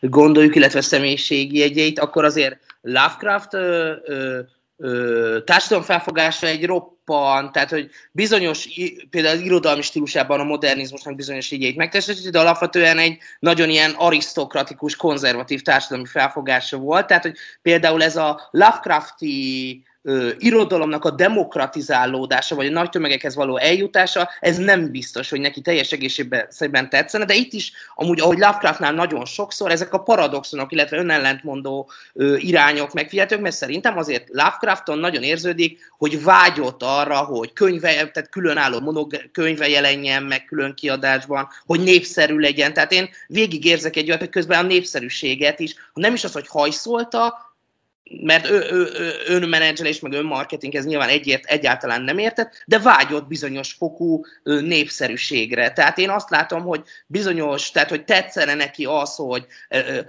S4: gondoljuk, illetve személyiségi jegyeit, akkor azért Lovecraft ö, ö, ö, társadalom felfogása egy roppan, tehát hogy bizonyos, például az irodalmi stílusában a modernizmusnak bizonyos ígyeit megtestesíti, de alapvetően egy nagyon ilyen arisztokratikus, konzervatív társadalmi felfogása volt, tehát hogy például ez a Lovecrafti ö, irodalomnak a demokratizálódása, vagy a nagy tömegekhez való eljutása, ez nem biztos, hogy neki teljes egészében tetszene, de itt is, amúgy, ahogy Lovecraftnál nagyon sokszor, ezek a paradoxonok, illetve önellentmondó ö, irányok megfigyelhetők, mert szerintem azért Lovecrafton nagyon érződik, hogy vágyott arra, hogy könyve, tehát különálló monog, könyve jelenjen meg külön kiadásban, hogy népszerű legyen. Tehát én végig érzek egy olyat, hogy közben a népszerűséget is, nem is az, hogy hajszolta, mert ő, ő, ő, önmenedzselés, meg önmarketing ez nyilván egyért, egyáltalán nem értett, de vágyott bizonyos fokú népszerűségre. Tehát én azt látom, hogy bizonyos, tehát hogy tetszene neki az, hogy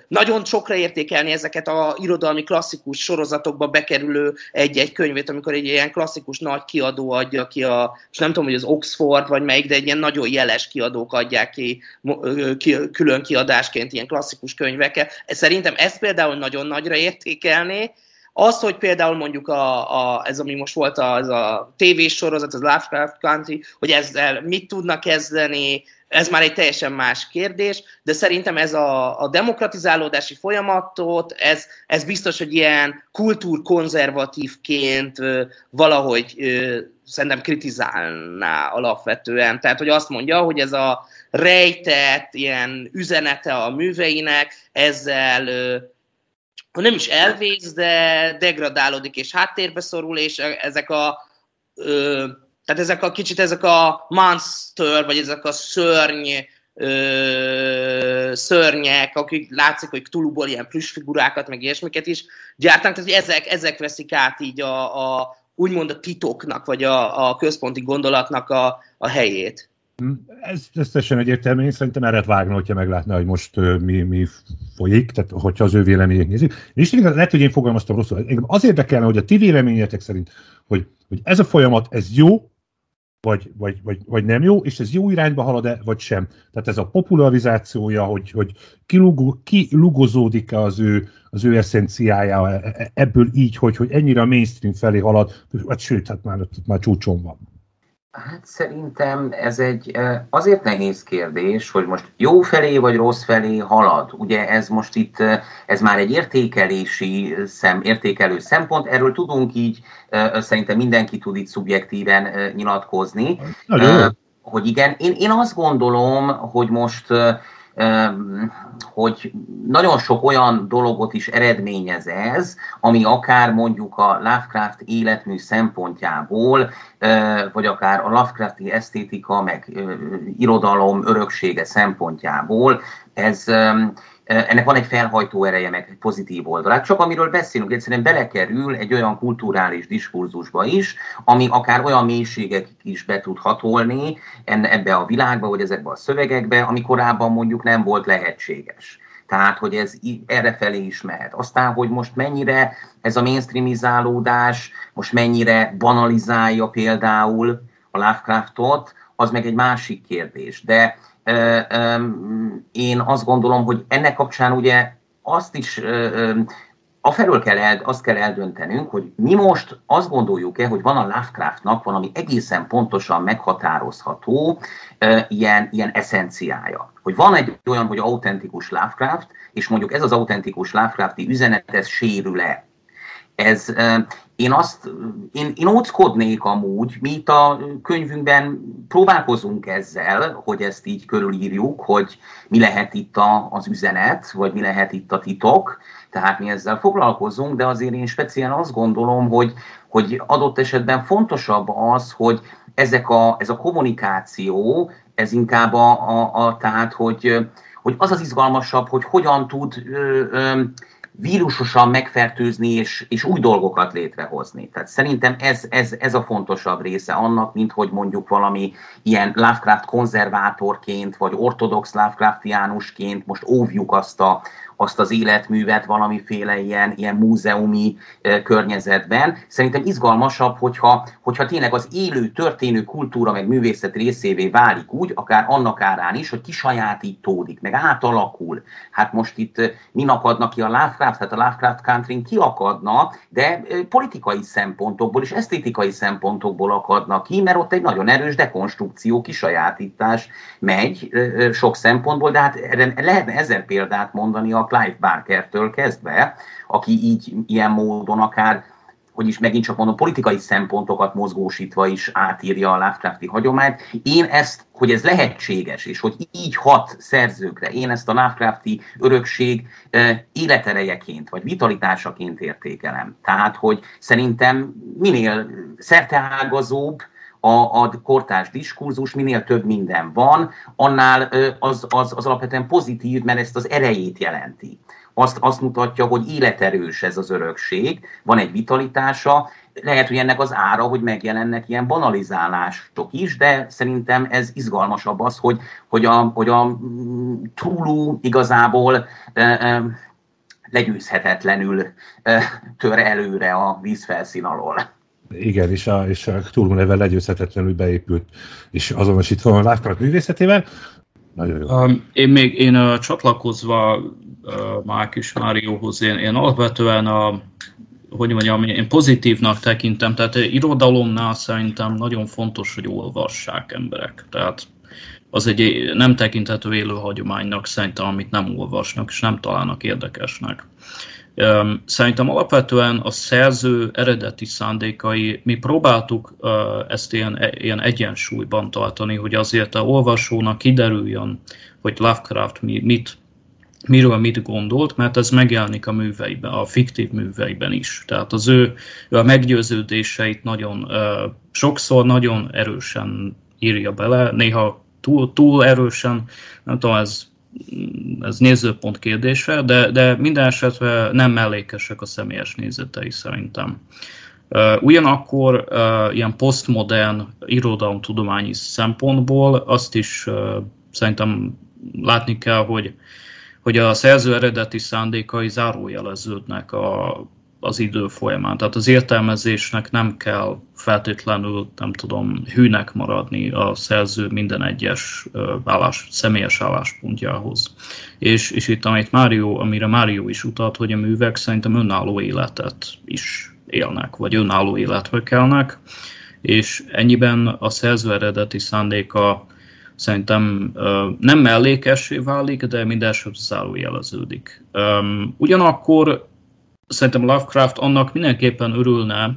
S4: nagyon sokra értékelni ezeket a irodalmi klasszikus sorozatokba bekerülő egy-egy könyvét, amikor egy ilyen klasszikus nagy kiadó adja ki a, és nem tudom, hogy az Oxford vagy melyik, de egy ilyen nagyon jeles kiadók adják ki, külön kiadásként ilyen klasszikus könyveket. Szerintem ezt például nagyon nagyra értékelni, az, hogy például mondjuk a, a, ez, ami most volt az a tévésorozat, az Lovecraft Country, hogy ezzel mit tudnak kezdeni, ez már egy teljesen más kérdés, de szerintem ez a, a demokratizálódási folyamatot, ez, ez biztos, hogy ilyen kultúrkonzervatívként valahogy szerintem kritizálná alapvetően. Tehát, hogy azt mondja, hogy ez a rejtett ilyen üzenete a műveinek, ezzel nem is elvész, de degradálódik és háttérbe szorul, és ezek a ö, tehát ezek a kicsit ezek a monster, vagy ezek a szörny ö, szörnyek, akik látszik, hogy túlból ilyen figurákat, meg ilyesmiket is gyártanak, tehát ezek, ezek veszik át így a, a úgymond a titoknak, vagy a, a központi gondolatnak a, a helyét.
S1: Ez, ez teljesen egyértelmű, én szerintem erre vágna, hogyha meglátná, hogy most uh, mi, mi folyik, tehát hogyha az ő véleményét nézik. És igaz, lehet, hogy én fogalmaztam rosszul. Engem az érdekelne, hogy a ti véleményetek szerint, hogy, hogy ez a folyamat, ez jó, vagy, vagy, vagy, vagy nem jó, és ez jó irányba halad-e, vagy sem. Tehát ez a popularizációja, hogy, hogy kilugozódik-e az ő, az ő eszenciája e, e, ebből így, hogy, hogy ennyire a mainstream felé halad, vagy sőt, hát már, már csúcson van.
S2: Hát szerintem ez egy azért nehéz kérdés, hogy most jó felé vagy rossz felé halad. Ugye ez most itt, ez már egy értékelési szem, értékelő szempont, erről tudunk így, szerintem mindenki tud itt szubjektíven nyilatkozni. Nagyon hogy igen, én, én azt gondolom, hogy most hogy nagyon sok olyan dologot is eredményez ez, ami akár mondjuk a Lovecraft életmű szempontjából, vagy akár a Lovecrafti esztétika, meg irodalom öröksége szempontjából, ez ennek van egy felhajtó ereje, meg egy pozitív oldalát. Csak amiről beszélünk, egyszerűen belekerül egy olyan kulturális diskurzusba is, ami akár olyan mélységekig is be tud hatolni ebbe a világba, vagy ezekbe a szövegekbe, ami korábban mondjuk nem volt lehetséges. Tehát, hogy ez erre felé is mehet. Aztán, hogy most mennyire ez a mainstreamizálódás, most mennyire banalizálja például a Lovecraftot, az meg egy másik kérdés. De én azt gondolom, hogy ennek kapcsán ugye azt is afelől kell el, azt kell eldöntenünk, hogy mi most azt gondoljuk-e, hogy van a Lovecraftnak valami egészen pontosan meghatározható ilyen, ilyen eszenciája. Hogy van egy olyan, hogy autentikus Lovecraft, és mondjuk ez az autentikus Lovecrafti üzenet, ez sérül-e ez, én azt, én, én óckodnék amúgy, mi itt a könyvünkben próbálkozunk ezzel, hogy ezt így körülírjuk, hogy mi lehet itt a, az üzenet, vagy mi lehet itt a titok, tehát mi ezzel foglalkozunk, de azért én speciál azt gondolom, hogy, hogy adott esetben fontosabb az, hogy ezek a, ez a kommunikáció, ez inkább a, a, a tehát, hogy, hogy az az izgalmasabb, hogy hogyan tud ö, ö, vírusosan megfertőzni és, és új dolgokat létrehozni. Tehát szerintem ez, ez, ez a fontosabb része annak, mint hogy mondjuk valami ilyen Lovecraft konzervátorként, vagy ortodox Lovecraftiánusként most óvjuk azt a, azt az életművet valamiféle ilyen, ilyen múzeumi környezetben. Szerintem izgalmasabb, hogyha, hogyha tényleg az élő, történő kultúra meg művészet részévé válik úgy, akár annak árán is, hogy kisajátítódik, meg átalakul. Hát most itt mi akadnak ki a Lovecraft? Hát a Lovecraft country kiakadna, de politikai szempontokból és esztétikai szempontokból akadnak ki, mert ott egy nagyon erős dekonstrukció, kisajátítás megy sok szempontból, de hát erre lehetne ezer példát mondani a Clive Barkertől kezdve, aki így ilyen módon akár hogy is megint csak mondom, politikai szempontokat mozgósítva is átírja a Lovecrafti hagyományt. Én ezt, hogy ez lehetséges, és hogy így hat szerzőkre, én ezt a Lovecrafti örökség életerejeként, vagy vitalitásaként értékelem. Tehát, hogy szerintem minél szerteágazóbb, a, a kortárs diskurzus, minél több minden van, annál az, az, az alapvetően pozitív, mert ezt az erejét jelenti. Azt, azt mutatja, hogy életerős ez az örökség, van egy vitalitása, lehet, hogy ennek az ára, hogy megjelennek ilyen banalizálások is, de szerintem ez izgalmasabb az, hogy, hogy a, hogy a mm, túlú igazából e, e, legyőzhetetlenül e, tör előre a vízfelszín alól.
S1: Igen, és a, és a Cthulhu neve legyőzhetetlenül beépült, és azonosítva van Lovecraft művészetével.
S3: Nagyon jó. Um, én még én uh, csatlakozva uh, Márkis Márióhoz, én, én alapvetően a hogy mondjam, én pozitívnak tekintem, tehát irodalomnál szerintem nagyon fontos, hogy olvassák emberek. Tehát az egy nem tekinthető élő hagyománynak szerintem, amit nem olvasnak, és nem találnak érdekesnek. Szerintem alapvetően a szerző eredeti szándékai, mi próbáltuk ezt ilyen, ilyen egyensúlyban tartani, hogy azért a olvasónak kiderüljön, hogy Lovecraft mit, miről mit gondolt, mert ez megjelenik a műveiben, a fiktív műveiben is. Tehát az ő, ő a meggyőződéseit nagyon, sokszor nagyon erősen írja bele, néha túl, túl erősen, nem tudom, ez ez nézőpont kérdése, de, de minden esetre nem mellékesek a személyes nézetei szerintem. Ugyanakkor ilyen posztmodern irodalomtudományi szempontból azt is szerintem látni kell, hogy, hogy a szerző eredeti szándékai zárójeleződnek a, az idő folyamán. Tehát az értelmezésnek nem kell feltétlenül, nem tudom, hűnek maradni a szerző minden egyes állás, személyes álláspontjához. És, és itt, amit Mário, amire Mário is utalt, hogy a művek szerintem önálló életet is élnek, vagy önálló életbe kelnek, és ennyiben a szerző eredeti szándéka szerintem nem mellékesé válik, de minden zárójeleződik. Ugyanakkor szerintem Lovecraft annak mindenképpen örülne,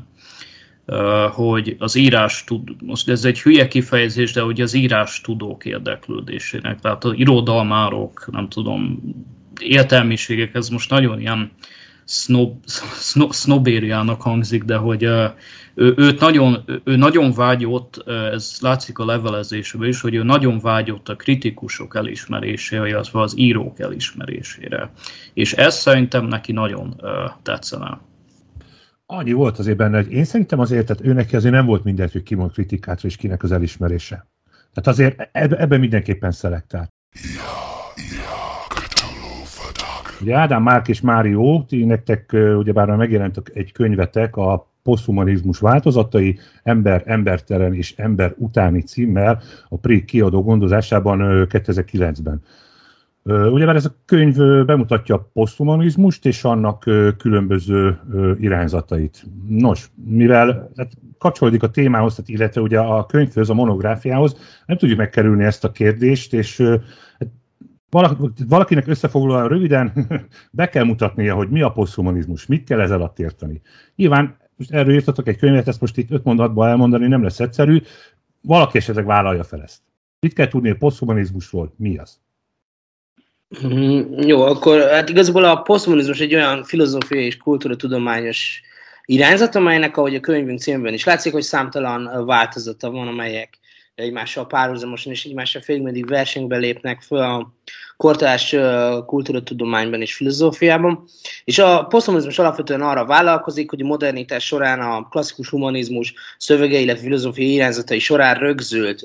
S3: hogy az írás tud, most ez egy hülye kifejezés, de hogy az írás tudók érdeklődésének, tehát az irodalmárok, nem tudom, értelmiségek, ez most nagyon ilyen snob, snob, snobériának hangzik, de hogy ő, őt nagyon, ő nagyon vágyott, ez látszik a levelezésből is, hogy ő nagyon vágyott a kritikusok elismerésére, illetve az írók elismerésére. És ez szerintem neki nagyon tetszene.
S1: Annyi volt azért benne, hogy én szerintem azért, tehát ő neki azért nem volt mindegy, hogy ki mond kritikát, és kinek az elismerése. Tehát azért ebben mindenképpen szelektált. Ja. Ugye Ádám Márk és Mário, ti nektek ugyebár már megjelent egy könyvetek, a poszthumanizmus változatai, ember, embertelen és ember utáni címmel a PRI kiadó gondozásában 2009-ben. Ugyebár ez a könyv bemutatja a poszthumanizmust és annak különböző irányzatait. Nos, mivel hát kapcsolódik a témához, tehát illetve ugye a könyvhöz, a monográfiához, nem tudjuk megkerülni ezt a kérdést, és hát valakinek összefoglalóan röviden be kell mutatnia, hogy mi a poszthumanizmus, mit kell ez alatt érteni. Nyilván most erről írtatok egy könyvet, ezt most itt öt mondatban elmondani nem lesz egyszerű, valaki esetleg vállalja fel ezt. Mit kell tudni a poszthumanizmusról, mi az?
S4: Mm, jó, akkor hát igazából a poszthumanizmus egy olyan filozófiai és kultúratudományos irányzat, amelynek, ahogy a könyvünk címben is látszik, hogy számtalan változata van, amelyek egymással párhuzamosan és egymással félig meddig versenybe lépnek föl a kortárs kultúratudományban és filozófiában. És a poszthumanizmus alapvetően arra vállalkozik, hogy a modernitás során a klasszikus humanizmus szövege, illetve filozófiai irányzatai során rögzült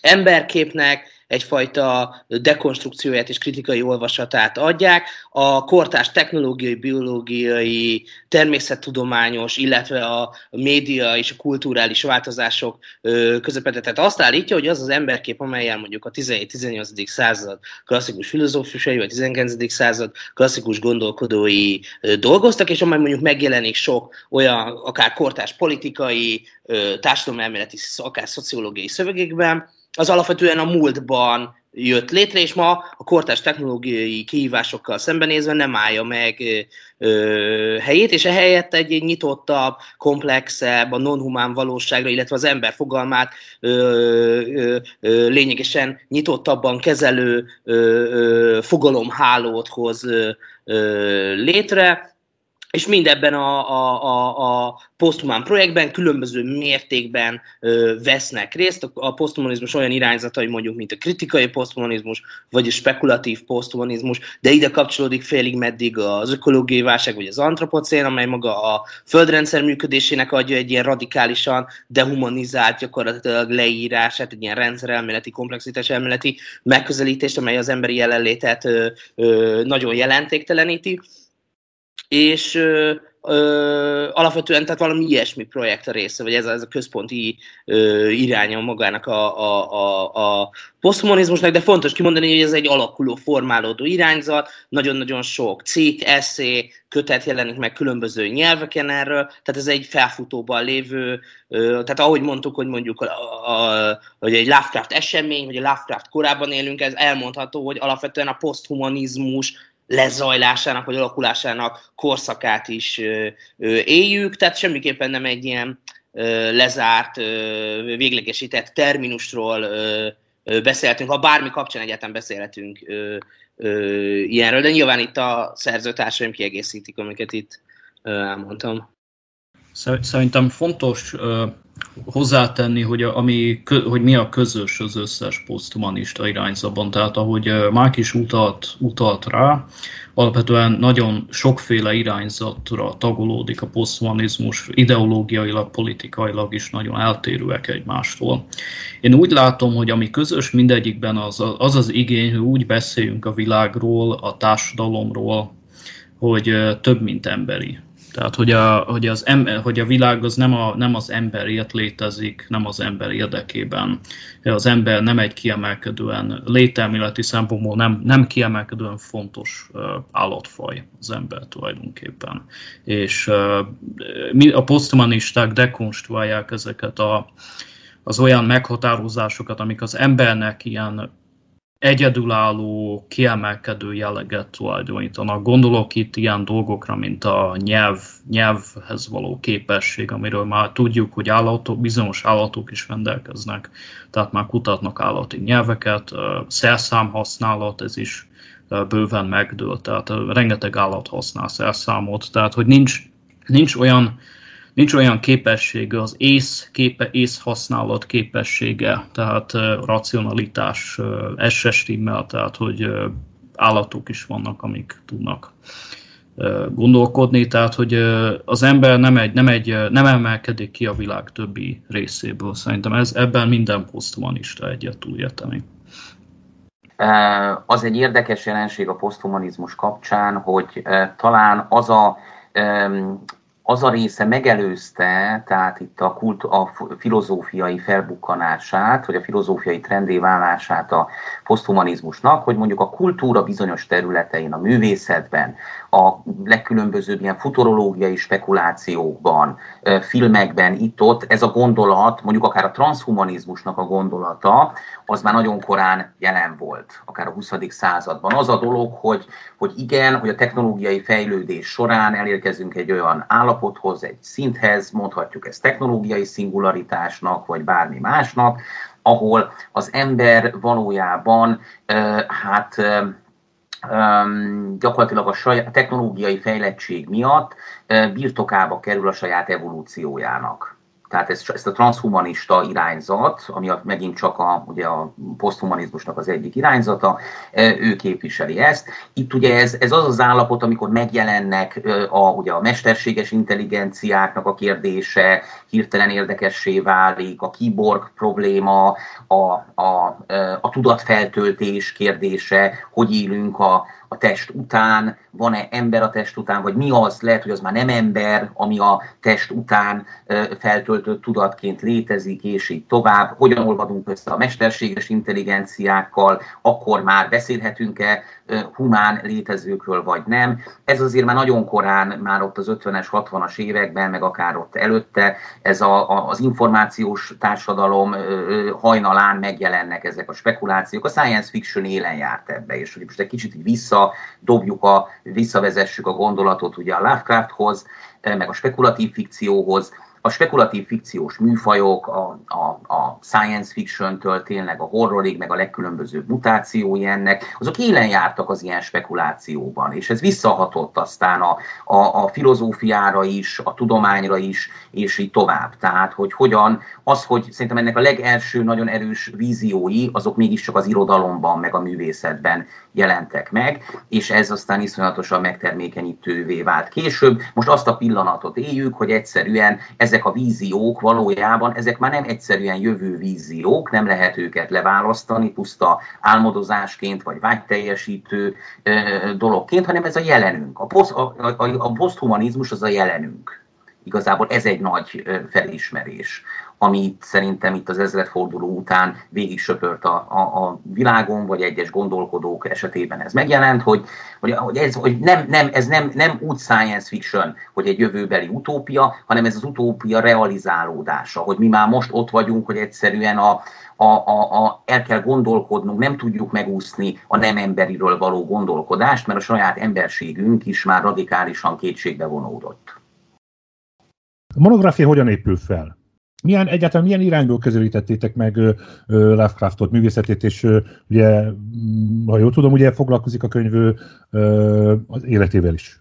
S4: emberképnek, egyfajta dekonstrukcióját és kritikai olvasatát adják. A kortás technológiai, biológiai, természettudományos, illetve a média és a kulturális változások közepette. Tehát azt állítja, hogy az az emberkép, amelyel mondjuk a 17-18. század klasszikus filozófusai, vagy 19. század klasszikus gondolkodói dolgoztak, és amely mondjuk megjelenik sok olyan akár kortás politikai, társadalomelméleti, akár szociológiai szövegekben, az alapvetően a múltban jött létre, és ma a kortás technológiai kihívásokkal szembenézve nem állja meg ö, helyét, és ehelyett egy, nyitottabb, komplexebb, a non-humán valóságra, illetve az ember fogalmát ö, ö, ö, lényegesen nyitottabban kezelő ö, ö, fogalomhálót hoz ö, létre, és mindebben a, a, a, a posztumán projektben különböző mértékben ö, vesznek részt. A poszthumanizmus olyan irányzatai mondjuk, mint a kritikai poszthumanizmus, vagy a spekulatív poszthumanizmus, de ide kapcsolódik félig meddig az ökológiai válság, vagy az antropocén, amely maga a földrendszer működésének adja egy ilyen radikálisan dehumanizált gyakorlatilag leírását, egy ilyen rendszerelméleti, komplexitás elméleti megközelítést, amely az emberi jelenlétet ö, ö, nagyon jelentékteleníti és ö, ö, alapvetően tehát valami ilyesmi projekt a része, vagy ez a, ez a központi ö, iránya magának a, a, a, a poszthumanizmusnak, de fontos kimondani, hogy ez egy alakuló, formálódó irányzat, nagyon-nagyon sok cikk, eszé, kötet jelenik meg különböző nyelveken erről, tehát ez egy felfutóban lévő, tehát ahogy mondtuk, hogy mondjuk a, a, hogy egy Lovecraft esemény, vagy a Lovecraft korában élünk, ez elmondható, hogy alapvetően a poszthumanizmus lezajlásának vagy alakulásának korszakát is éljük, tehát semmiképpen nem egy ilyen lezárt, véglegesített terminusról beszélhetünk, ha bármi kapcsán egyáltalán beszélhetünk ilyenről, de nyilván itt a szerzőtársaim kiegészítik, amiket itt elmondtam.
S3: Szerintem fontos hozzátenni, hogy, a, ami, hogy mi a közös az összes poszthumanista irányzatban. Tehát ahogy Márk is utalt, utalt rá, alapvetően nagyon sokféle irányzatra tagolódik a poszthumanizmus, ideológiailag, politikailag is nagyon eltérőek egymástól. Én úgy látom, hogy ami közös mindegyikben az az, az igény, hogy úgy beszéljünk a világról, a társadalomról, hogy több, mint emberi. Tehát, hogy a, hogy az ember, hogy a világ az nem, a, nem az emberért létezik, nem az ember érdekében. Az ember nem egy kiemelkedően lételméleti szempontból nem, nem kiemelkedően fontos uh, állatfaj az ember tulajdonképpen. És uh, a posztmanisták dekonstruálják ezeket a, az olyan meghatározásokat, amik az embernek ilyen egyedülálló, kiemelkedő jelleget tulajdonítanak. Gondolok itt ilyen dolgokra, mint a nyelv, nyelvhez való képesség, amiről már tudjuk, hogy állatok, bizonyos állatok is rendelkeznek, tehát már kutatnak állati nyelveket, szerszám használat, ez is bőven megdőlt, tehát rengeteg állat használ szerszámot, tehát hogy nincs, nincs olyan nincs olyan képessége, az ész, képe, ész használat képessége, tehát racionalitás, ez se stimmel, tehát hogy állatok is vannak, amik tudnak gondolkodni, tehát hogy az ember nem, egy, nem, egy, nem emelkedik ki a világ többi részéből. Szerintem ez, ebben minden poszthumanista egyet tud érteni.
S2: Az egy érdekes jelenség a poszthumanizmus kapcsán, hogy talán az a az a része megelőzte, tehát itt a, kult, a filozófiai felbukkanását, vagy a filozófiai trendé válását a poszthumanizmusnak, hogy mondjuk a kultúra bizonyos területein, a művészetben, a legkülönbözőbb ilyen futurológiai spekulációkban, filmekben, itt-ott ez a gondolat, mondjuk akár a transhumanizmusnak a gondolata, az már nagyon korán jelen volt, akár a 20. században. Az a dolog, hogy, hogy igen, hogy a technológiai fejlődés során elérkezünk egy olyan állapothoz, egy szinthez, mondhatjuk ezt technológiai szingularitásnak, vagy bármi másnak, ahol az ember valójában hát gyakorlatilag a, saját, a technológiai fejlettség miatt birtokába kerül a saját evolúciójának tehát ezt, ezt a transhumanista irányzat, ami a, megint csak a, ugye a poszthumanizmusnak az egyik irányzata, ő képviseli ezt. Itt ugye ez, ez az az állapot, amikor megjelennek a, ugye a mesterséges intelligenciáknak a kérdése, hirtelen érdekessé válik, a kiborg probléma, a, a, a tudatfeltöltés kérdése, hogy élünk a, a test után, van-e ember a test után, vagy mi az, lehet, hogy az már nem ember, ami a test után feltöltött tudatként létezik, és így tovább. Hogyan olvadunk össze a mesterséges intelligenciákkal, akkor már beszélhetünk-e humán létezőkről, vagy nem. Ez azért már nagyon korán, már ott az 50-es, 60-as években, meg akár ott előtte, ez a, a, az információs társadalom hajnalán megjelennek ezek a spekulációk. A science fiction élen járt ebbe, és hogy most egy kicsit így visszadobjuk, a, visszavezessük a gondolatot ugye a Lovecrafthoz, meg a spekulatív fikcióhoz, a spekulatív fikciós műfajok, a, a, a science fiction-től tényleg a horrorig, meg a legkülönbözőbb mutációi ennek, azok élen jártak az ilyen spekulációban, és ez visszahatott aztán a, a, a filozófiára is, a tudományra is, és így tovább. Tehát, hogy hogyan, az, hogy szerintem ennek a legelső nagyon erős víziói, azok mégiscsak az irodalomban, meg a művészetben jelentek meg, és ez aztán iszonyatosan megtermékenyítővé vált később. Most azt a pillanatot éljük, hogy egyszerűen ezek a víziók valójában, ezek már nem egyszerűen jövő víziók, nem lehet őket leválasztani puszta álmodozásként vagy vágyteljesítő dologként, hanem ez a jelenünk. A, poszt, a, a, a poszthumanizmus az a jelenünk. Igazából ez egy nagy felismerés amit szerintem itt az ezredforduló után végig söpört a, a, a világon, vagy egyes gondolkodók esetében ez megjelent, hogy, hogy, hogy, ez, hogy nem, nem, ez nem, nem úgy science fiction, hogy egy jövőbeli utópia, hanem ez az utópia realizálódása, hogy mi már most ott vagyunk, hogy egyszerűen a, a, a, a, el kell gondolkodnunk, nem tudjuk megúszni a nem emberiről való gondolkodást, mert a saját emberségünk is már radikálisan kétségbe vonódott.
S1: A monográfia hogyan épül fel? Milyen, egyáltalán milyen irányból közelítettétek meg uh, Lovecraftot, művészetét, és uh, ugye, ha jól tudom, ugye foglalkozik a könyv az életével is.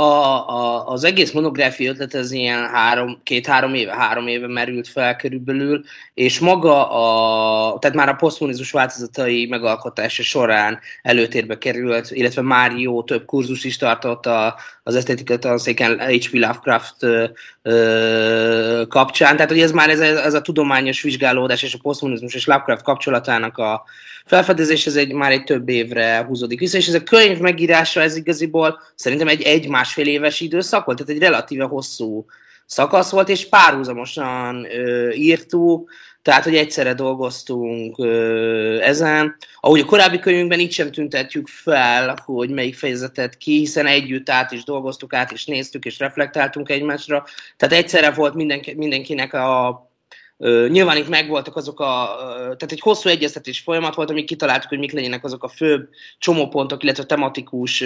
S4: A, a, az egész monográfia ötlet ez ilyen három, két-három éve, három éve merült fel körülbelül, és maga a, tehát már a posztmonizmus változatai megalkotása során előtérbe került, illetve már jó több kurzus is tartott a, az esztétika tanszéken H.P. Lovecraft ö, ö, kapcsán, tehát hogy ez már ez, ez a tudományos vizsgálódás és a posztmonizmus és Lovecraft kapcsolatának a felfedezés, ez egy, már egy több évre húzódik vissza, és ez a könyv megírása, ez igaziból szerintem egy egy-másfél éves időszak volt, tehát egy relatíve hosszú szakasz volt, és párhuzamosan ö, írtuk, tehát, hogy egyszerre dolgoztunk ö, ezen. Ahogy a korábbi könyvünkben így sem tüntetjük fel, hogy melyik fejezetet ki, hiszen együtt át is dolgoztuk, át is néztük, és reflektáltunk egymásra. Tehát egyszerre volt mindenki, mindenkinek a nyilván itt megvoltak azok a, tehát egy hosszú egyeztetés folyamat volt, amíg kitaláltuk, hogy mik legyenek azok a főbb csomópontok, illetve tematikus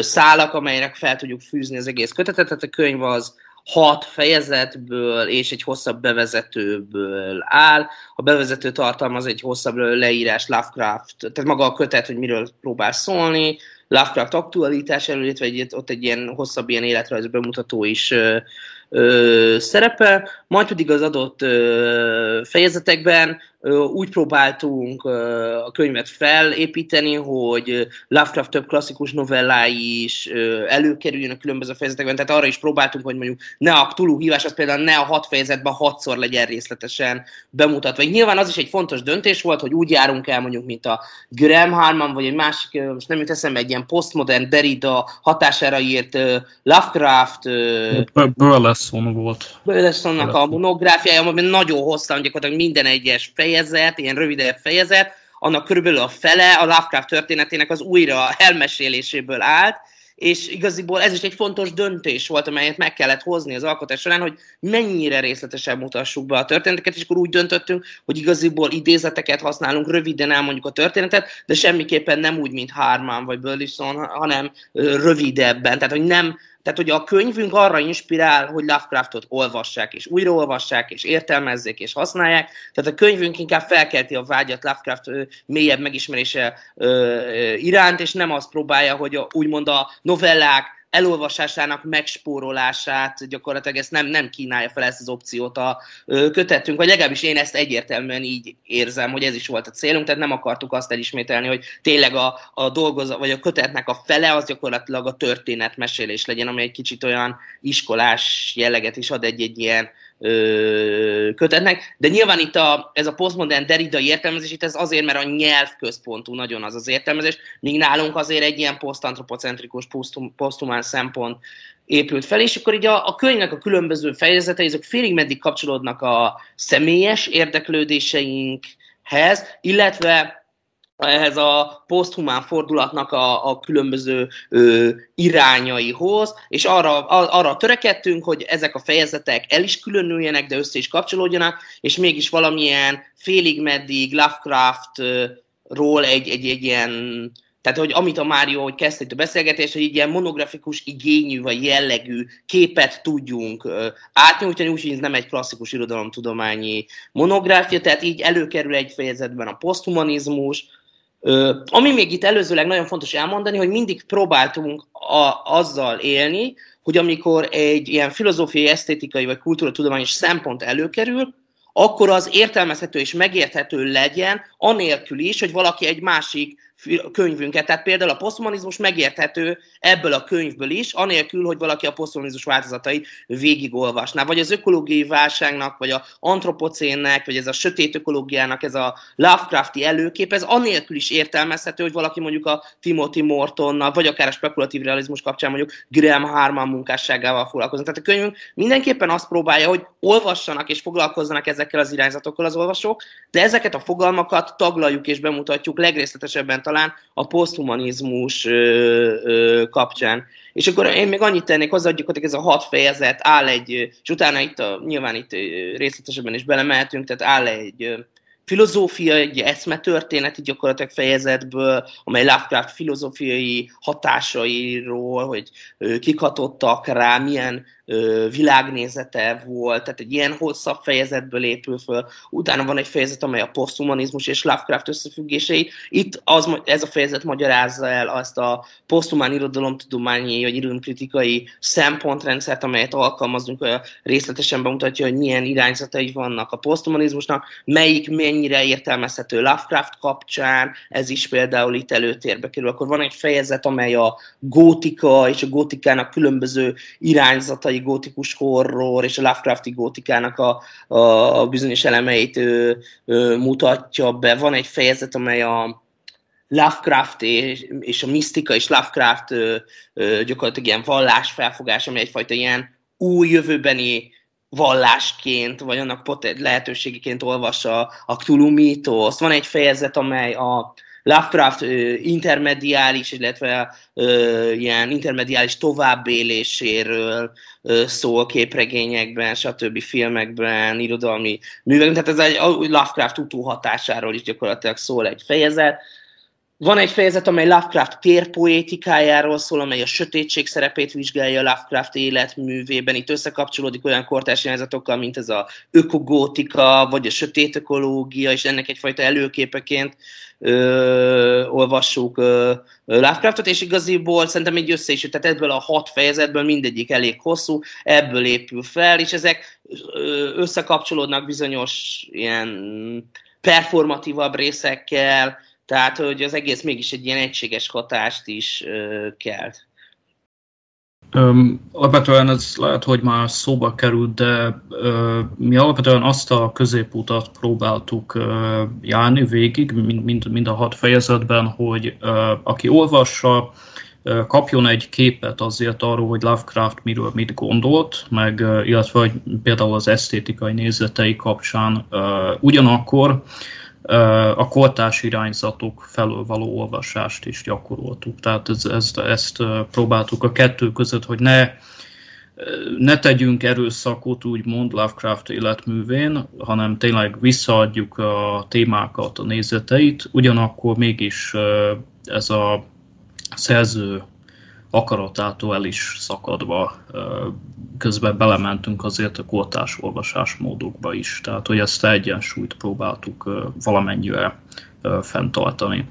S4: szálak, amelyek fel tudjuk fűzni az egész kötetet. Tehát a könyv az hat fejezetből és egy hosszabb bevezetőből áll. A bevezető tartalmaz egy hosszabb leírás Lovecraft, tehát maga a kötet, hogy miről próbál szólni, Lovecraft aktualitás illetve egy, ott egy ilyen hosszabb ilyen életrajz bemutató is ö, szerepel, majd pedig az adott fejezetekben úgy próbáltunk a könyvet felépíteni, hogy Lovecraft több klasszikus novellái is előkerüljön a különböző fejezetekben, tehát arra is próbáltunk, hogy mondjuk ne a túlhívás, az például ne a hat fejezetben hatszor legyen részletesen bemutatva. Így nyilván az is egy fontos döntés volt, hogy úgy járunk el mondjuk, mint a Graham Harman, vagy egy másik, most nem jut eszembe, egy ilyen postmodern Derrida hatására írt Lovecraft
S3: Burleson volt.
S4: Burlesonnak a monográfiája, amiben nagyon hosszan, gyakorlatilag minden egyes fejezet fejezet, ilyen rövidebb fejezet, annak körülbelül a fele a Lovecraft történetének az újra elmeséléséből állt, és igaziból ez is egy fontos döntés volt, amelyet meg kellett hozni az alkotás során, hogy mennyire részletesen mutassuk be a történeteket, és akkor úgy döntöttünk, hogy igaziból idézeteket használunk, röviden elmondjuk a történetet, de semmiképpen nem úgy, mint Harman vagy Burleson, hanem rövidebben, tehát hogy nem tehát, hogy a könyvünk arra inspirál, hogy Lovecraftot olvassák, és újraolvassák, és értelmezzék, és használják. Tehát a könyvünk inkább felkelti a vágyat Lovecraft mélyebb megismerése iránt, és nem azt próbálja, hogy a, úgymond a novellák elolvasásának megspórolását gyakorlatilag ezt nem, nem kínálja fel ezt az opciót a kötetünk, vagy legalábbis én ezt egyértelműen így érzem, hogy ez is volt a célunk, tehát nem akartuk azt elismételni, hogy tényleg a, a dolgozat, vagy a kötetnek a fele az gyakorlatilag a történetmesélés legyen, ami egy kicsit olyan iskolás jelleget is ad egy-egy ilyen ö, kötetnek, de nyilván itt a, ez a posztmodern deridai értelmezés, itt ez azért, mert a nyelv központú nagyon az az értelmezés, míg nálunk azért egy ilyen posztantropocentrikus, posztumán szempont épült fel, és akkor így a, a könyvnek a különböző fejezetei, ezek félig meddig kapcsolódnak a személyes érdeklődéseinkhez, illetve ehhez a poszthumán fordulatnak a, a különböző ö, irányaihoz, és arra, a, arra törekedtünk, hogy ezek a fejezetek el is különüljenek, de össze is kapcsolódjanak, és mégis valamilyen félig meddig Lovecraftról egy, egy, egy ilyen tehát, hogy amit a Mário, hogy kezdte itt a beszélgetést, hogy egy ilyen monografikus igényű vagy jellegű képet tudjunk átnyújtani, úgyhogy ez nem egy klasszikus irodalomtudományi monográfia, tehát így előkerül egy fejezetben a poszthumanizmus, ami még itt előzőleg nagyon fontos elmondani, hogy mindig próbáltunk a, azzal élni, hogy amikor egy ilyen filozófiai, esztétikai vagy kultúratudományos szempont előkerül, akkor az értelmezhető és megérthető legyen, anélkül is, hogy valaki egy másik könyvünket. Tehát például a poszthumanizmus megérthető ebből a könyvből is, anélkül, hogy valaki a poszthumanizmus változatait végigolvasná. Vagy az ökológiai válságnak, vagy a antropocénnek, vagy ez a sötét ökológiának, ez a Lovecrafti előkép, ez anélkül is értelmezhető, hogy valaki mondjuk a Timothy Mortonnal, vagy akár a spekulatív realizmus kapcsán mondjuk Graham Harman munkásságával foglalkozni. Tehát a könyvünk mindenképpen azt próbálja, hogy olvassanak és foglalkozzanak ezekkel az irányzatokkal az olvasók, de ezeket a fogalmakat taglaljuk és bemutatjuk legrészletesebben talán a poszthumanizmus kapcsán. És akkor én még annyit tennék hozzá, hogy ez a hat fejezet áll egy, és utána itt a, nyilván itt részletesebben is belemeltünk, tehát áll egy filozófia, egy eszmetörténeti gyakorlatilag fejezetből, amely Lovecraft filozófiai hatásairól, hogy kik hatottak rá, milyen világnézete volt, tehát egy ilyen hosszabb fejezetből épül föl. Utána van egy fejezet, amely a poszthumanizmus és Lovecraft összefüggései. Itt az, ez a fejezet magyarázza el azt a poszthumán irodalomtudományi vagy irodalomkritikai szempontrendszert, amelyet alkalmazunk, részletesen bemutatja, hogy milyen irányzatai vannak a poszthumanizmusnak, melyik mennyire értelmezhető Lovecraft kapcsán, ez is például itt előtérbe kerül. Akkor van egy fejezet, amely a gótika és a gótikának különböző irányzatai, gótikus horror és a Lovecrafti gótikának a, a bizonyos elemeit ö, ö, mutatja be. Van egy fejezet, amely a Lovecraft és, és a misztika és Lovecraft ö, ö, gyakorlatilag ilyen vallásfelfogás, ami egyfajta ilyen új jövőbeni vallásként, vagy annak lehetőségeként olvassa a Cthulhu mítoszt. Van egy fejezet, amely a Lovecraft intermediális, illetve ilyen intermediális továbbéléséről szól képregényekben, stb. filmekben, irodalmi művekben. Tehát ez egy Lovecraft utóhatásáról is gyakorlatilag szól egy fejezet. Van egy fejezet, amely Lovecraft térpoétikájáról szól, amely a sötétség szerepét vizsgálja Lovecraft életművében. Itt összekapcsolódik olyan kortárs irányzatokkal, mint ez a ökogótika, vagy a sötét ökológia, és ennek egyfajta előképeként ö, olvassuk ö, Lovecraftot, és igaziból szerintem egy össze is, tehát ebből a hat fejezetből mindegyik elég hosszú, ebből épül fel, és ezek összekapcsolódnak bizonyos ilyen performatívabb részekkel, tehát, hogy az egész mégis egy ilyen egységes hatást is ö, kelt.
S3: Um, alapvetően ez lehet, hogy már szóba került, de uh, mi alapvetően azt a középutat próbáltuk uh, járni végig, mind, mind, mind a hat fejezetben, hogy uh, aki olvassa, uh, kapjon egy képet azért arról, hogy Lovecraft miről mit gondolt, meg uh, illetve hogy például az esztétikai nézetei kapcsán uh, ugyanakkor a kortás irányzatok felől való olvasást is gyakoroltuk. Tehát ez, ezt, ezt próbáltuk a kettő között, hogy ne, ne tegyünk erőszakot úgymond Lovecraft életművén, hanem tényleg visszaadjuk a témákat, a nézeteit, ugyanakkor mégis ez a szerző akaratától el is szakadva közben belementünk azért a kortás olvasásmódokba is. Tehát, hogy ezt a egyensúlyt próbáltuk valamennyire fenntartani.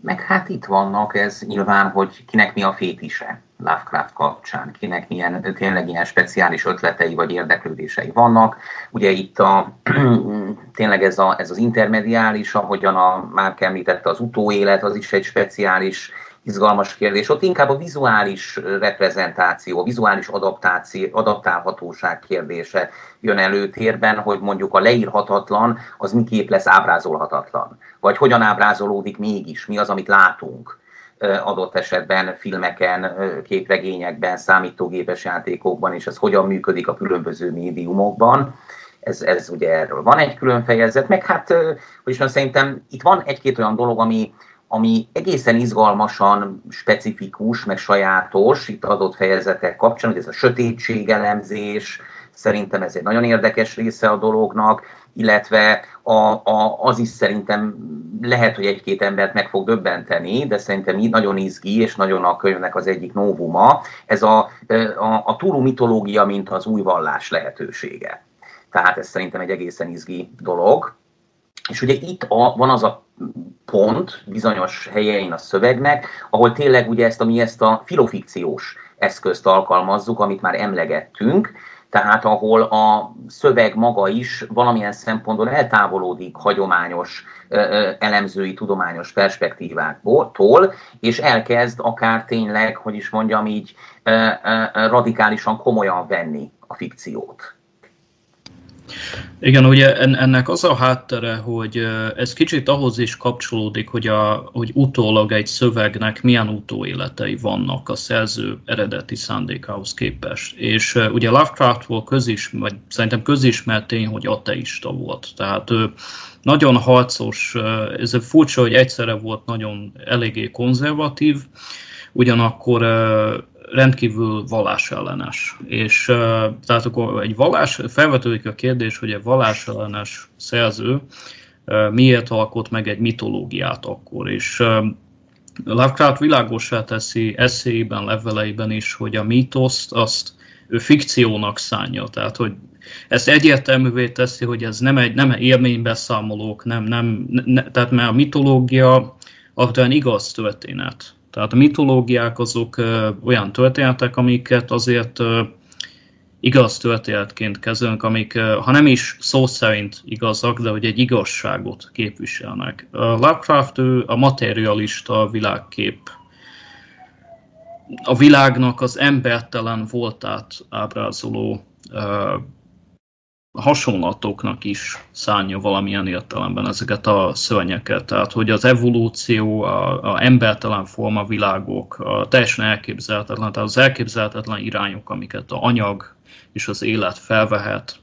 S2: Meg hát itt vannak ez nyilván, hogy kinek mi a fétise Lovecraft kapcsán, kinek milyen tényleg ilyen speciális ötletei vagy érdeklődései vannak. Ugye itt a, tényleg ez, a, ez az intermediális, ahogyan a már említette az utóélet, az is egy speciális izgalmas kérdés. Ott inkább a vizuális reprezentáció, a vizuális adaptáció, adaptálhatóság kérdése jön előtérben, hogy mondjuk a leírhatatlan az miképp lesz ábrázolhatatlan. Vagy hogyan ábrázolódik mégis, mi az, amit látunk adott esetben filmeken, képregényekben, számítógépes játékokban, és ez hogyan működik a különböző médiumokban. Ez, ez ugye erről van egy külön fejezet, meg hát, hogy is szerintem itt van egy-két olyan dolog, ami, ami egészen izgalmasan specifikus, meg sajátos itt adott fejezetek kapcsán, hogy ez a sötétség elemzés, szerintem ez egy nagyon érdekes része a dolognak, illetve a, a, az is szerintem lehet, hogy egy-két embert meg fog döbbenteni, de szerintem így nagyon izgi, és nagyon a könyvnek az egyik novuma, ez a, a, a túlú mitológia, mint az új vallás lehetősége. Tehát ez szerintem egy egészen izgi dolog. És ugye itt a, van az a pont bizonyos helyein a szövegnek, ahol tényleg ugye ezt a, mi ezt a filofikciós eszközt alkalmazzuk, amit már emlegettünk, tehát ahol a szöveg maga is valamilyen szempontból eltávolodik hagyományos elemzői tudományos perspektíváktól, és elkezd akár tényleg, hogy is mondjam így, radikálisan komolyan venni a fikciót.
S3: Igen, ugye ennek az a háttere, hogy ez kicsit ahhoz is kapcsolódik, hogy, a, hogy utólag egy szövegnek milyen utóéletei vannak a szerző eredeti szándékához képest. És ugye Lovecraftból közis, vagy szerintem közismert tény, hogy ateista volt. Tehát ő nagyon harcos, ez furcsa, hogy egyszerre volt nagyon eléggé konzervatív, ugyanakkor rendkívül vallásellenes. És tehát akkor egy vallás, felvetődik a kérdés, hogy egy vallásellenes szerző miért alkot meg egy mitológiát akkor, és Lovecraft világosá teszi eszéiben, leveleiben is, hogy a mítoszt azt ő fikciónak szánja, tehát hogy ezt egyértelművé teszi, hogy ez nem egy nem élménybeszámolók, nem, nem, ne, tehát mert a mitológia alapvetően igaz történet. Tehát a mitológiák azok olyan történetek, amiket azért igaz történetként kezelünk, amik, ha nem is szó szerint igazak, de hogy egy igazságot képviselnek. A Lovecraft ő a materialista világkép a világnak az embertelen voltát ábrázoló hasonlatoknak is szánja valamilyen értelemben ezeket a szörnyeket. Tehát, hogy az evolúció, a, a embertelen formavilágok, a teljesen elképzelhetetlen, tehát az elképzelhetetlen irányok, amiket a anyag és az élet felvehet.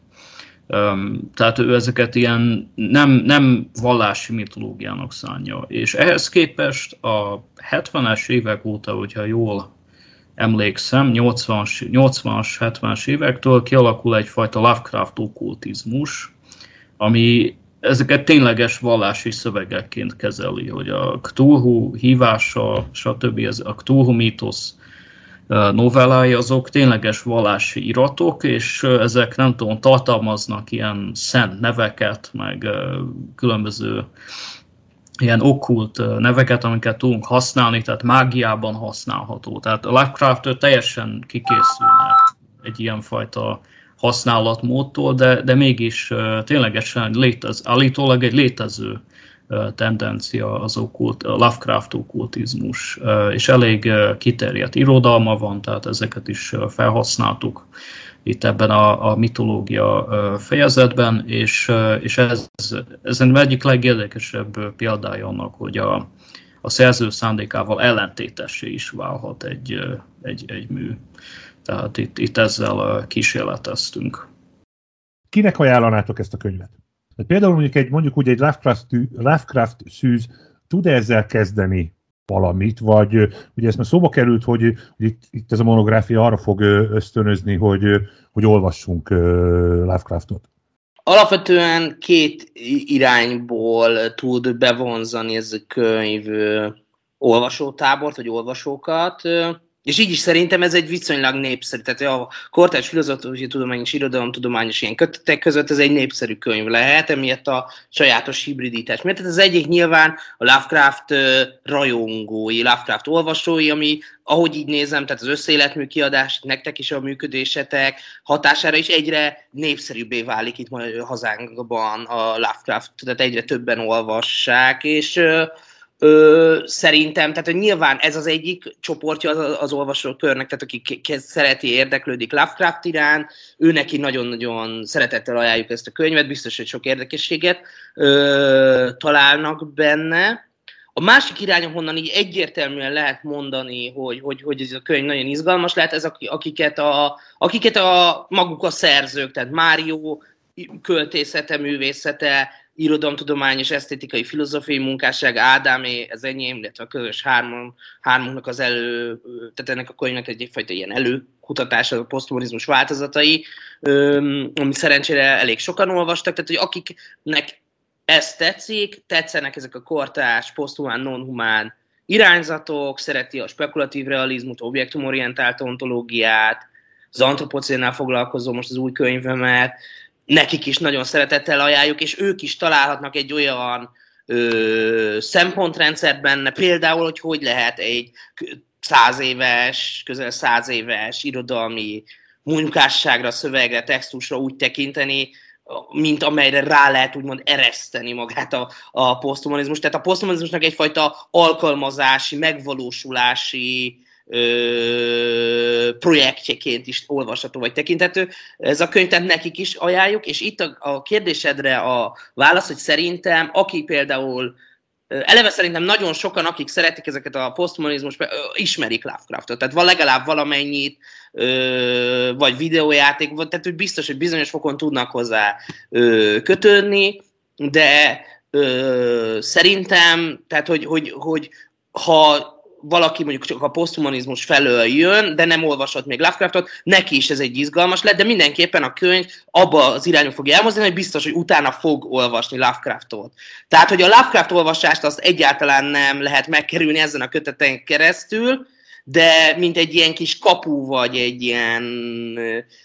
S3: Tehát ő ezeket ilyen nem, nem vallási mitológiának szánja. És ehhez képest a 70-es évek óta, hogyha jól emlékszem, 80-as, 80-as 70-es évektől kialakul egyfajta Lovecraft okkultizmus, ami ezeket tényleges vallási szövegekként kezeli, hogy a Cthulhu hívása, stb. Ez a Cthulhu mítosz novellái azok tényleges vallási iratok, és ezek nem tudom, tartalmaznak ilyen szent neveket, meg különböző ilyen okkult neveket, amiket tudunk használni, tehát mágiában használható. Tehát a Lovecraft teljesen kikészülne egy ilyen fajta használatmódtól, de, de mégis ténylegesen létez, állítólag egy létező tendencia az okult, a Lovecraft okkultizmus, és elég kiterjedt irodalma van, tehát ezeket is felhasználtuk itt ebben a, a mitológia fejezetben, és, és ez, ez egyik legérdekesebb példája annak, hogy a, a szerző szándékával ellentétessé is válhat egy, egy, egy mű. Tehát itt, itt ezzel kísérleteztünk.
S1: Kinek ajánlanátok ezt a könyvet? Tehát például mondjuk egy, mondjuk úgy egy Lovecraft, Lovecraft szűz tud -e ezzel kezdeni valamit, vagy ugye ezt már szóba került, hogy, itt, itt ez a monográfia arra fog ösztönözni, hogy, hogy olvassunk Lovecraftot.
S4: Alapvetően két irányból tud bevonzani ez a könyv olvasótábort, vagy olvasókat. És így is szerintem ez egy viszonylag népszerű, tehát a kortárs filozófiai tudományos irodalomtudományos ilyen kötetek között ez egy népszerű könyv lehet, emiatt a sajátos hibridítás miatt. Tehát az egyik nyilván a Lovecraft rajongói, Lovecraft olvasói, ami ahogy így nézem, tehát az összéletmű kiadás, nektek is a működésetek hatására is egyre népszerűbbé válik itt hazánkban a Lovecraft, tehát egyre többen olvassák, és Ö, szerintem, tehát hogy nyilván ez az egyik csoportja az, az olvasókörnek, tehát aki szereti, érdeklődik Lovecraft irán, ő neki nagyon-nagyon szeretettel ajánljuk ezt a könyvet, biztos, hogy sok érdekességet ö, találnak benne. A másik irány, honnan így egyértelműen lehet mondani, hogy, hogy, hogy ez a könyv nagyon izgalmas lehet, ez akiket a, akiket a maguk a szerzők, tehát Mário költészete, művészete, irodalomtudomány és esztétikai filozófiai munkásság, Ádámé, ez enyém, illetve a közös hármon, hármunknak az elő, tehát ennek a könyvnek egyfajta ilyen előkutatása, a posztmodernizmus változatai, ami szerencsére elég sokan olvastak, tehát hogy akiknek ez tetszik, tetszenek ezek a kortás, poszthumán, non-humán irányzatok, szereti a spekulatív realizmut, objektumorientált ontológiát, az antropocénnál foglalkozó most az új könyvemet, nekik is nagyon szeretettel ajánljuk, és ők is találhatnak egy olyan ö, szempontrendszert benne, például, hogy hogy lehet egy száz éves, közel száz éves irodalmi munkásságra, szövegre, textusra úgy tekinteni, mint amelyre rá lehet úgymond ereszteni magát a, a poszthumanizmus. Tehát a poszthumanizmusnak egyfajta alkalmazási, megvalósulási ö, projektjeként is olvasható vagy tekintető. Ez a könyv, tehát nekik is ajánljuk, és itt a, a kérdésedre a válasz, hogy szerintem, aki például Eleve szerintem nagyon sokan, akik szeretik ezeket a posztmonizmus, ismerik Lovecraftot. Tehát van legalább valamennyit, vagy videójáték, vagy, tehát hogy biztos, hogy bizonyos fokon tudnak hozzá kötődni, de szerintem, tehát hogy, hogy, hogy ha valaki mondjuk csak a poszthumanizmus felől jön, de nem olvasott még Lovecraftot, neki is ez egy izgalmas lett, de mindenképpen a könyv abba az irányba fog elmozdulni, hogy biztos, hogy utána fog olvasni Lovecraftot. Tehát, hogy a Lovecraft olvasást azt egyáltalán nem lehet megkerülni ezen a köteten keresztül, de mint egy ilyen kis kapu, vagy egy ilyen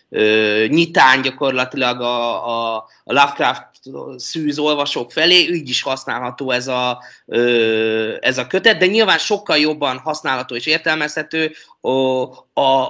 S4: ö, nyitány gyakorlatilag a, a, a Lovecraft szűz olvasók felé, így is használható ez a, ez a kötet, de nyilván sokkal jobban használható és értelmezhető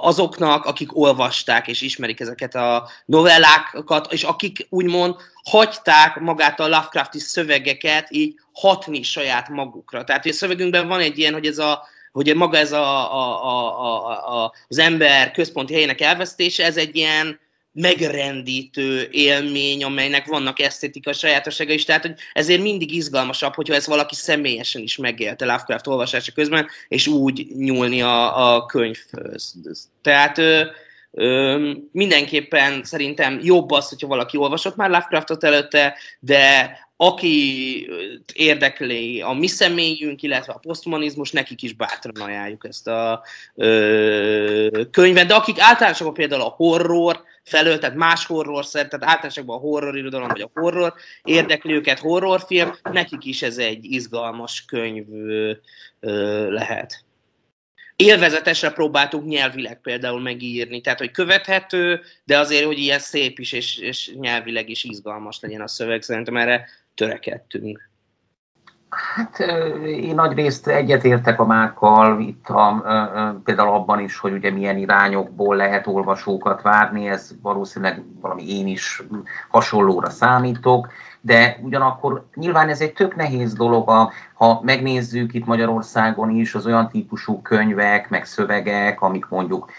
S4: azoknak, akik olvasták és ismerik ezeket a novellákat, és akik úgymond hagyták magát a Lovecrafti szövegeket így hatni saját magukra. Tehát a szövegünkben van egy ilyen, hogy ez a hogy maga ez a, a, a, a, a, az ember központi helyének elvesztése, ez egy ilyen megrendítő élmény, amelynek vannak esztétika sajátossága is, tehát hogy ezért mindig izgalmasabb, hogyha ez valaki személyesen is megélte Lovecraft olvasása közben, és úgy nyúlni a, a könyvhöz. Tehát ö, ö, mindenképpen szerintem jobb az, hogyha valaki olvasott már Lovecraftot előtte, de aki érdekli a mi személyünk, illetve a poszthumanizmus, nekik is bátran ajánljuk ezt a ö, könyvet, de akik általánosabban például a horror felől, tehát más horror szert, tehát általánosabban a horror irodalom, vagy a horror érdekli őket, horrorfilm, nekik is ez egy izgalmas könyv ö, lehet. Élvezetesre próbáltuk nyelvileg például megírni, tehát hogy követhető, de azért, hogy ilyen szép is, és, és nyelvileg is izgalmas legyen a szöveg, szerintem erre törekedtünk.
S2: Hát én nagy részt egyetértek a Márkkal, itt a, például abban is, hogy ugye milyen irányokból lehet olvasókat várni, ez valószínűleg valami én is hasonlóra számítok, de ugyanakkor nyilván ez egy tök nehéz dolog, ha megnézzük itt Magyarországon is az olyan típusú könyvek, meg szövegek, amik mondjuk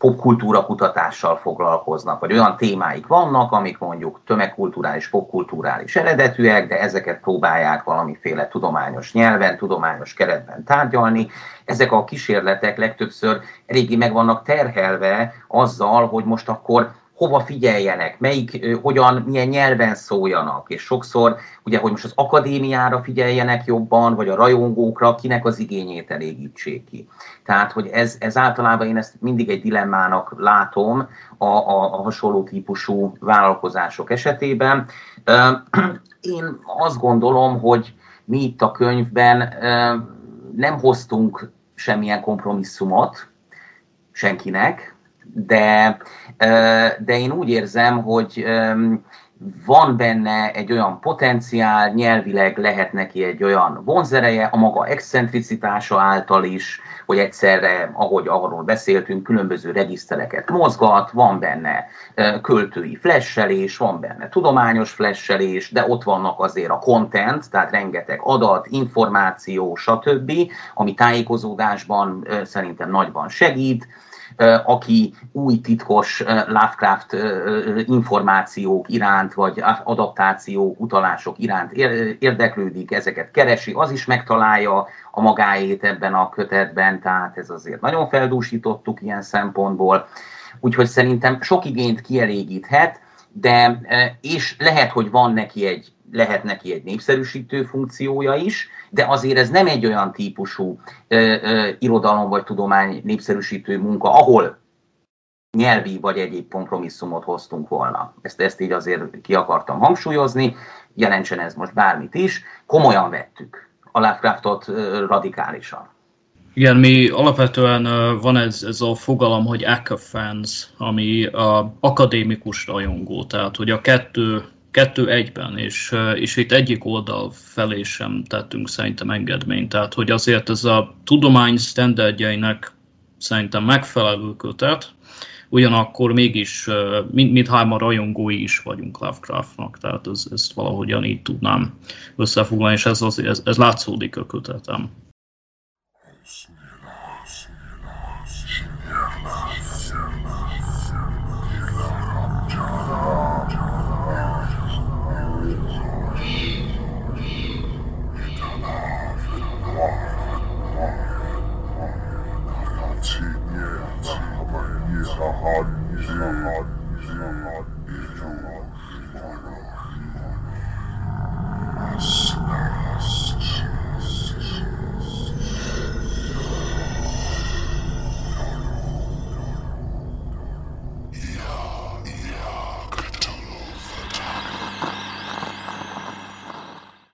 S2: popkultúra kutatással foglalkoznak, vagy olyan témáik vannak, amik mondjuk tömegkulturális, popkulturális eredetűek, de ezeket próbálják valamiféle tudományos nyelven, tudományos keretben tárgyalni. Ezek a kísérletek legtöbbször eléggé meg vannak terhelve azzal, hogy most akkor hova figyeljenek, melyik, hogyan, milyen nyelven szóljanak, és sokszor ugye, hogy most az akadémiára figyeljenek jobban, vagy a rajongókra, kinek az igényét elégítsék ki. Tehát, hogy ez, ez általában én ezt mindig egy dilemmának látom a, a, a hasonló típusú vállalkozások esetében. Én azt gondolom, hogy mi itt a könyvben nem hoztunk semmilyen kompromisszumot senkinek, de, de én úgy érzem, hogy van benne egy olyan potenciál, nyelvileg lehet neki egy olyan vonzereje, a maga excentricitása által is, hogy egyszerre, ahogy arról beszéltünk, különböző regisztereket mozgat, van benne költői flesselés, van benne tudományos flesselés, de ott vannak azért a content, tehát rengeteg adat, információ, stb., ami tájékozódásban szerintem nagyban segít aki új titkos Lovecraft információk iránt, vagy adaptációk, utalások iránt érdeklődik, ezeket keresi, az is megtalálja a magáét ebben a kötetben, tehát ez azért nagyon feldúsítottuk ilyen szempontból. Úgyhogy szerintem sok igényt kielégíthet, de és lehet, hogy van neki egy lehet neki egy népszerűsítő funkciója is, de azért ez nem egy olyan típusú ö, ö, irodalom vagy tudomány népszerűsítő munka, ahol nyelvi vagy egyéb kompromisszumot hoztunk volna. Ezt, ezt így azért ki akartam hangsúlyozni, jelentsen ez most bármit is, komolyan vettük a Lovecraftot radikálisan.
S3: Igen, mi alapvetően van ez, ez a fogalom, hogy fans, ami a akadémikus rajongó, tehát hogy a kettő kettő egyben, és, és itt egyik oldal felé sem tettünk szerintem engedményt. Tehát, hogy azért ez a tudomány standardjainek szerintem megfelelő kötet, ugyanakkor mégis mind, mindhárman rajongói is vagyunk Lovecraftnak, tehát ez, ezt valahogyan így tudnám összefoglalni, és ez, az, ez, ez látszódik a kötetem.